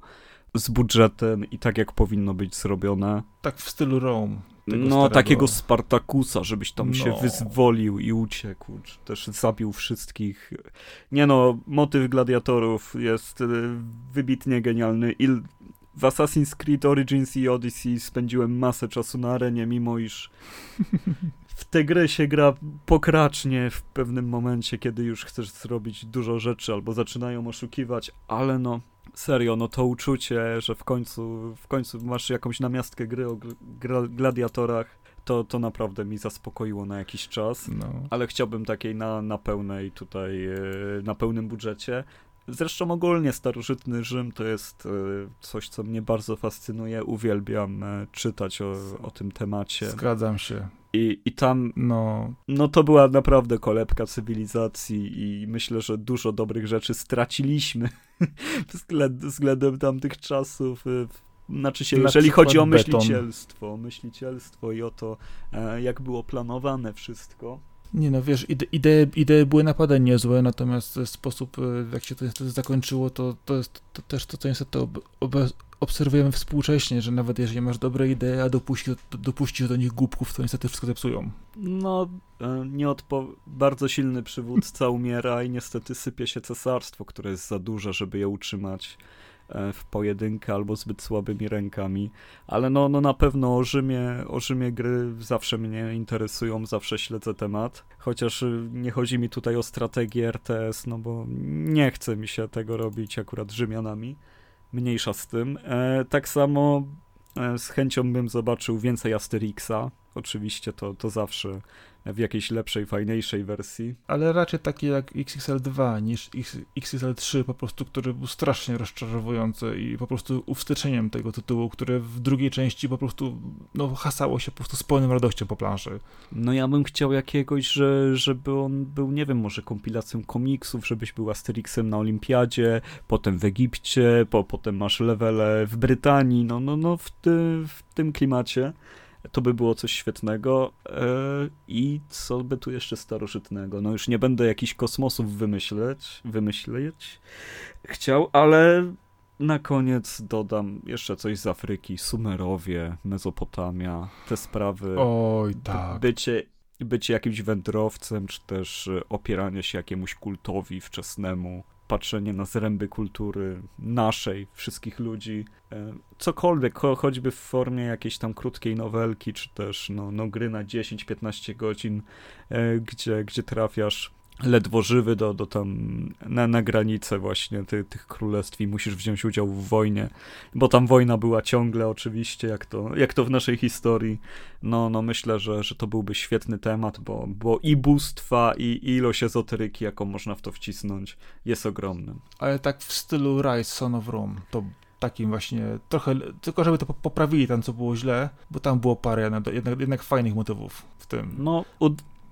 Speaker 1: z budżetem i tak jak powinno być zrobione.
Speaker 2: Tak w stylu Rome.
Speaker 1: No, starego... takiego Spartakusa, żebyś tam no. się wyzwolił i uciekł, czy też zabił wszystkich. Nie no, motyw gladiatorów jest y, wybitnie genialny. Il... W Assassin's Creed Origins i Odyssey spędziłem masę czasu na arenie, mimo iż w tę grę się gra pokracznie w pewnym momencie, kiedy już chcesz zrobić dużo rzeczy albo zaczynają oszukiwać, ale no serio, no to uczucie, że w końcu, w końcu masz jakąś namiastkę gry o gladiatorach, to, to naprawdę mi zaspokoiło na jakiś czas, no. ale chciałbym takiej na, na pełnej tutaj, e, na pełnym budżecie. Zresztą ogólnie starożytny Rzym to jest e, coś, co mnie bardzo fascynuje. Uwielbiam e, czytać o, o tym temacie.
Speaker 2: Zgadzam się.
Speaker 1: I, I tam, no. no to była naprawdę kolebka cywilizacji i myślę, że dużo dobrych rzeczy straciliśmy [laughs] względem tamtych czasów. Znaczy się, jeżeli chodzi o myślicielstwo, beton. myślicielstwo i o to, e, jak było planowane wszystko.
Speaker 2: Nie no, wiesz, ide, idee, idee były naprawdę niezłe, natomiast sposób, e, jak się to niestety zakończyło, to, to jest to też to, co niestety ob, ob, obserwujemy współcześnie, że nawet jeżeli masz dobre idee, a dopuścisz, dopuścisz do nich głupków, to niestety wszystko zepsują.
Speaker 1: No, e, nie odpo- bardzo silny przywódca [laughs] umiera i niestety sypie się cesarstwo, które jest za duże, żeby je utrzymać e, w pojedynkę albo zbyt słabymi rękami, ale no, no na pewno o Rzymie, o Rzymie gry zawsze mnie interesują, zawsze śledzę temat, chociaż y, nie chodzi mi tutaj o strategię RTS, no bo nie chce mi się tego robić akurat Rzymianami, mniejsza z tym. E, tak samo e, z chęcią bym zobaczył więcej Asterixa. Oczywiście to, to zawsze w jakiejś lepszej, fajniejszej wersji.
Speaker 2: Ale raczej takie jak XXL2 niż XXL3 po prostu, który był strasznie rozczarowujący i po prostu uwsteczeniem tego tytułu, które w drugiej części po prostu no, hasało się po prostu z pełną radością po planszy.
Speaker 1: No ja bym chciał jakiegoś, że, żeby on był, nie wiem, może kompilacją komiksów, żebyś był Asterixem na Olimpiadzie, potem w Egipcie, po, potem masz levele w Brytanii, no, no, no w, ty, w tym klimacie. To by było coś świetnego. E, I co by tu jeszcze starożytnego? No już nie będę jakichś kosmosów wymyśleć, wymyśleć chciał, ale na koniec dodam jeszcze coś z Afryki. Sumerowie, Mezopotamia, te sprawy.
Speaker 2: Oj, tak.
Speaker 1: Bycie, bycie jakimś wędrowcem, czy też opieranie się jakiemuś kultowi wczesnemu patrzenie na zręby kultury naszej, wszystkich ludzi, e, cokolwiek, choćby w formie jakiejś tam krótkiej nowelki, czy też no, no gry na 10-15 godzin, e, gdzie, gdzie trafiasz ledwo żywy do, do tam na, na granicę właśnie ty, tych królestw i musisz wziąć udział w wojnie, bo tam wojna była ciągle oczywiście, jak to, jak to w naszej historii. No, no myślę, że, że to byłby świetny temat, bo, bo i bóstwa, i, i ilość ezoteryki, jaką można w to wcisnąć, jest ogromnym.
Speaker 2: Ale tak w stylu Rise Son of Rome, to takim właśnie trochę, tylko żeby to poprawili tam, co było źle, bo tam było parę jednak, jednak fajnych motywów w tym.
Speaker 1: No,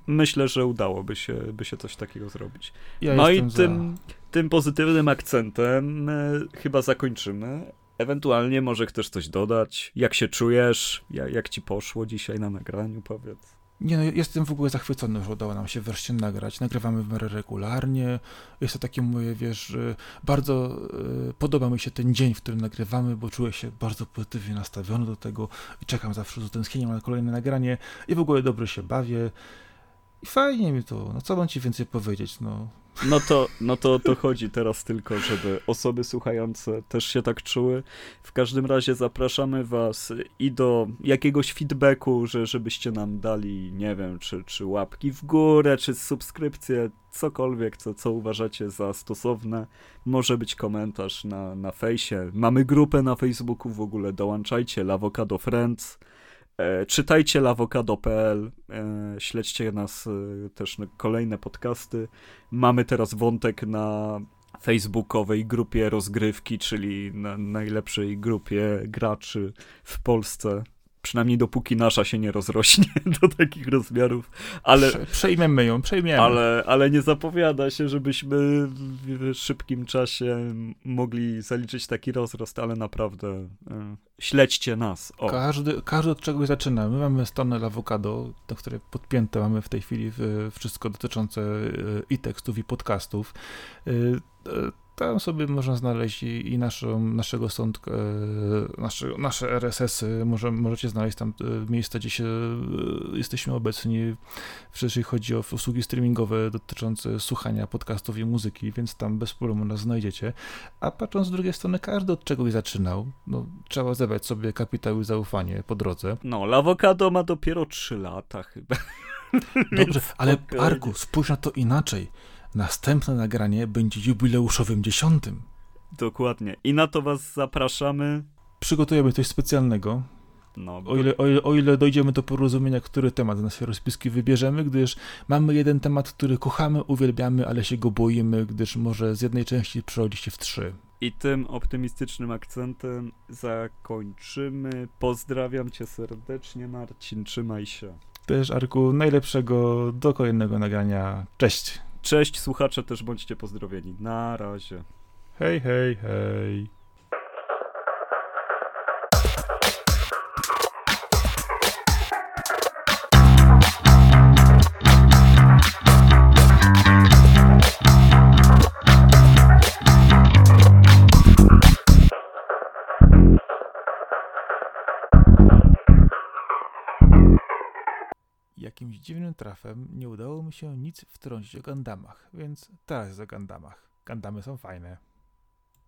Speaker 1: myślę, że udałoby się, by się coś takiego zrobić. Ja no i tym, tym pozytywnym akcentem e, chyba zakończymy. Ewentualnie może chcesz coś dodać? Jak się czujesz? Jak, jak ci poszło dzisiaj na nagraniu, powiedz?
Speaker 2: Nie no, jestem w ogóle zachwycony, że udało nam się wreszcie nagrać. Nagrywamy w miarę regularnie. Jest to takie moje, wiesz, bardzo y, podoba mi się ten dzień, w którym nagrywamy, bo czuję się bardzo pozytywnie nastawiony do tego i czekam zawsze z utęsknieniem na kolejne nagranie i w ogóle dobrze się bawię. I fajnie mi to, no co mam ci więcej powiedzieć, no.
Speaker 1: No to, no to to chodzi teraz tylko, żeby osoby słuchające też się tak czuły. W każdym razie zapraszamy was i do jakiegoś feedbacku, że żebyście nam dali, nie wiem, czy, czy łapki w górę, czy subskrypcję, cokolwiek, co, co uważacie za stosowne. Może być komentarz na, na fejsie. Mamy grupę na Facebooku w ogóle, dołączajcie, Lavocado Friends. E, czytajcie lawokado.pl, e, śledźcie nas e, też na kolejne podcasty. Mamy teraz wątek na facebookowej grupie rozgrywki, czyli na najlepszej grupie graczy w Polsce. Przynajmniej dopóki nasza się nie rozrośnie [laughs] do takich rozmiarów. Ale,
Speaker 2: Prze przejmiemy ją, przejmiemy.
Speaker 1: Ale, ale nie zapowiada się, żebyśmy w szybkim czasie mogli zaliczyć taki rozrost, ale naprawdę e, śledźcie nas.
Speaker 2: O. Każdy, każdy od czegoś zaczyna. My mamy stronę Avocado, do której podpięte mamy w tej chwili wszystko dotyczące e, i tekstów, i podcastów. Tam sobie można znaleźć i, i naszą, naszego sąd, e, nasze, nasze RSS-y, może, możecie znaleźć tam e, miejsca, gdzie się e, jesteśmy obecni, jeżeli chodzi o usługi streamingowe dotyczące słuchania podcastów i muzyki, więc tam bez problemu nas znajdziecie. A patrząc z drugiej strony, każdy od czegoś zaczynał. No, trzeba zebrać sobie kapitał i zaufanie po drodze.
Speaker 1: No, Lawokado ma dopiero 3 lata chyba.
Speaker 2: Dobrze, [laughs] ale Arku, spójrz na to inaczej następne nagranie będzie jubileuszowym dziesiątym.
Speaker 1: Dokładnie. I na to was zapraszamy.
Speaker 2: Przygotujemy coś specjalnego. No, bo... o, ile, o, ile, o ile dojdziemy do porozumienia, który temat z naszej rozpiski wybierzemy, gdyż mamy jeden temat, który kochamy, uwielbiamy, ale się go boimy, gdyż może z jednej części przerodzi się w trzy.
Speaker 1: I tym optymistycznym akcentem zakończymy. Pozdrawiam cię serdecznie, Marcin. Trzymaj się.
Speaker 2: Też, Arku, najlepszego do kolejnego nagrania. Cześć.
Speaker 1: Cześć słuchacze, też bądźcie pozdrowieni. Na razie.
Speaker 2: Hej, hej, hej. Jakimś dziwnym trafem nie udało mi się nic wtrącić o Gandamach, więc teraz o Gandamach. Gandamy są fajne.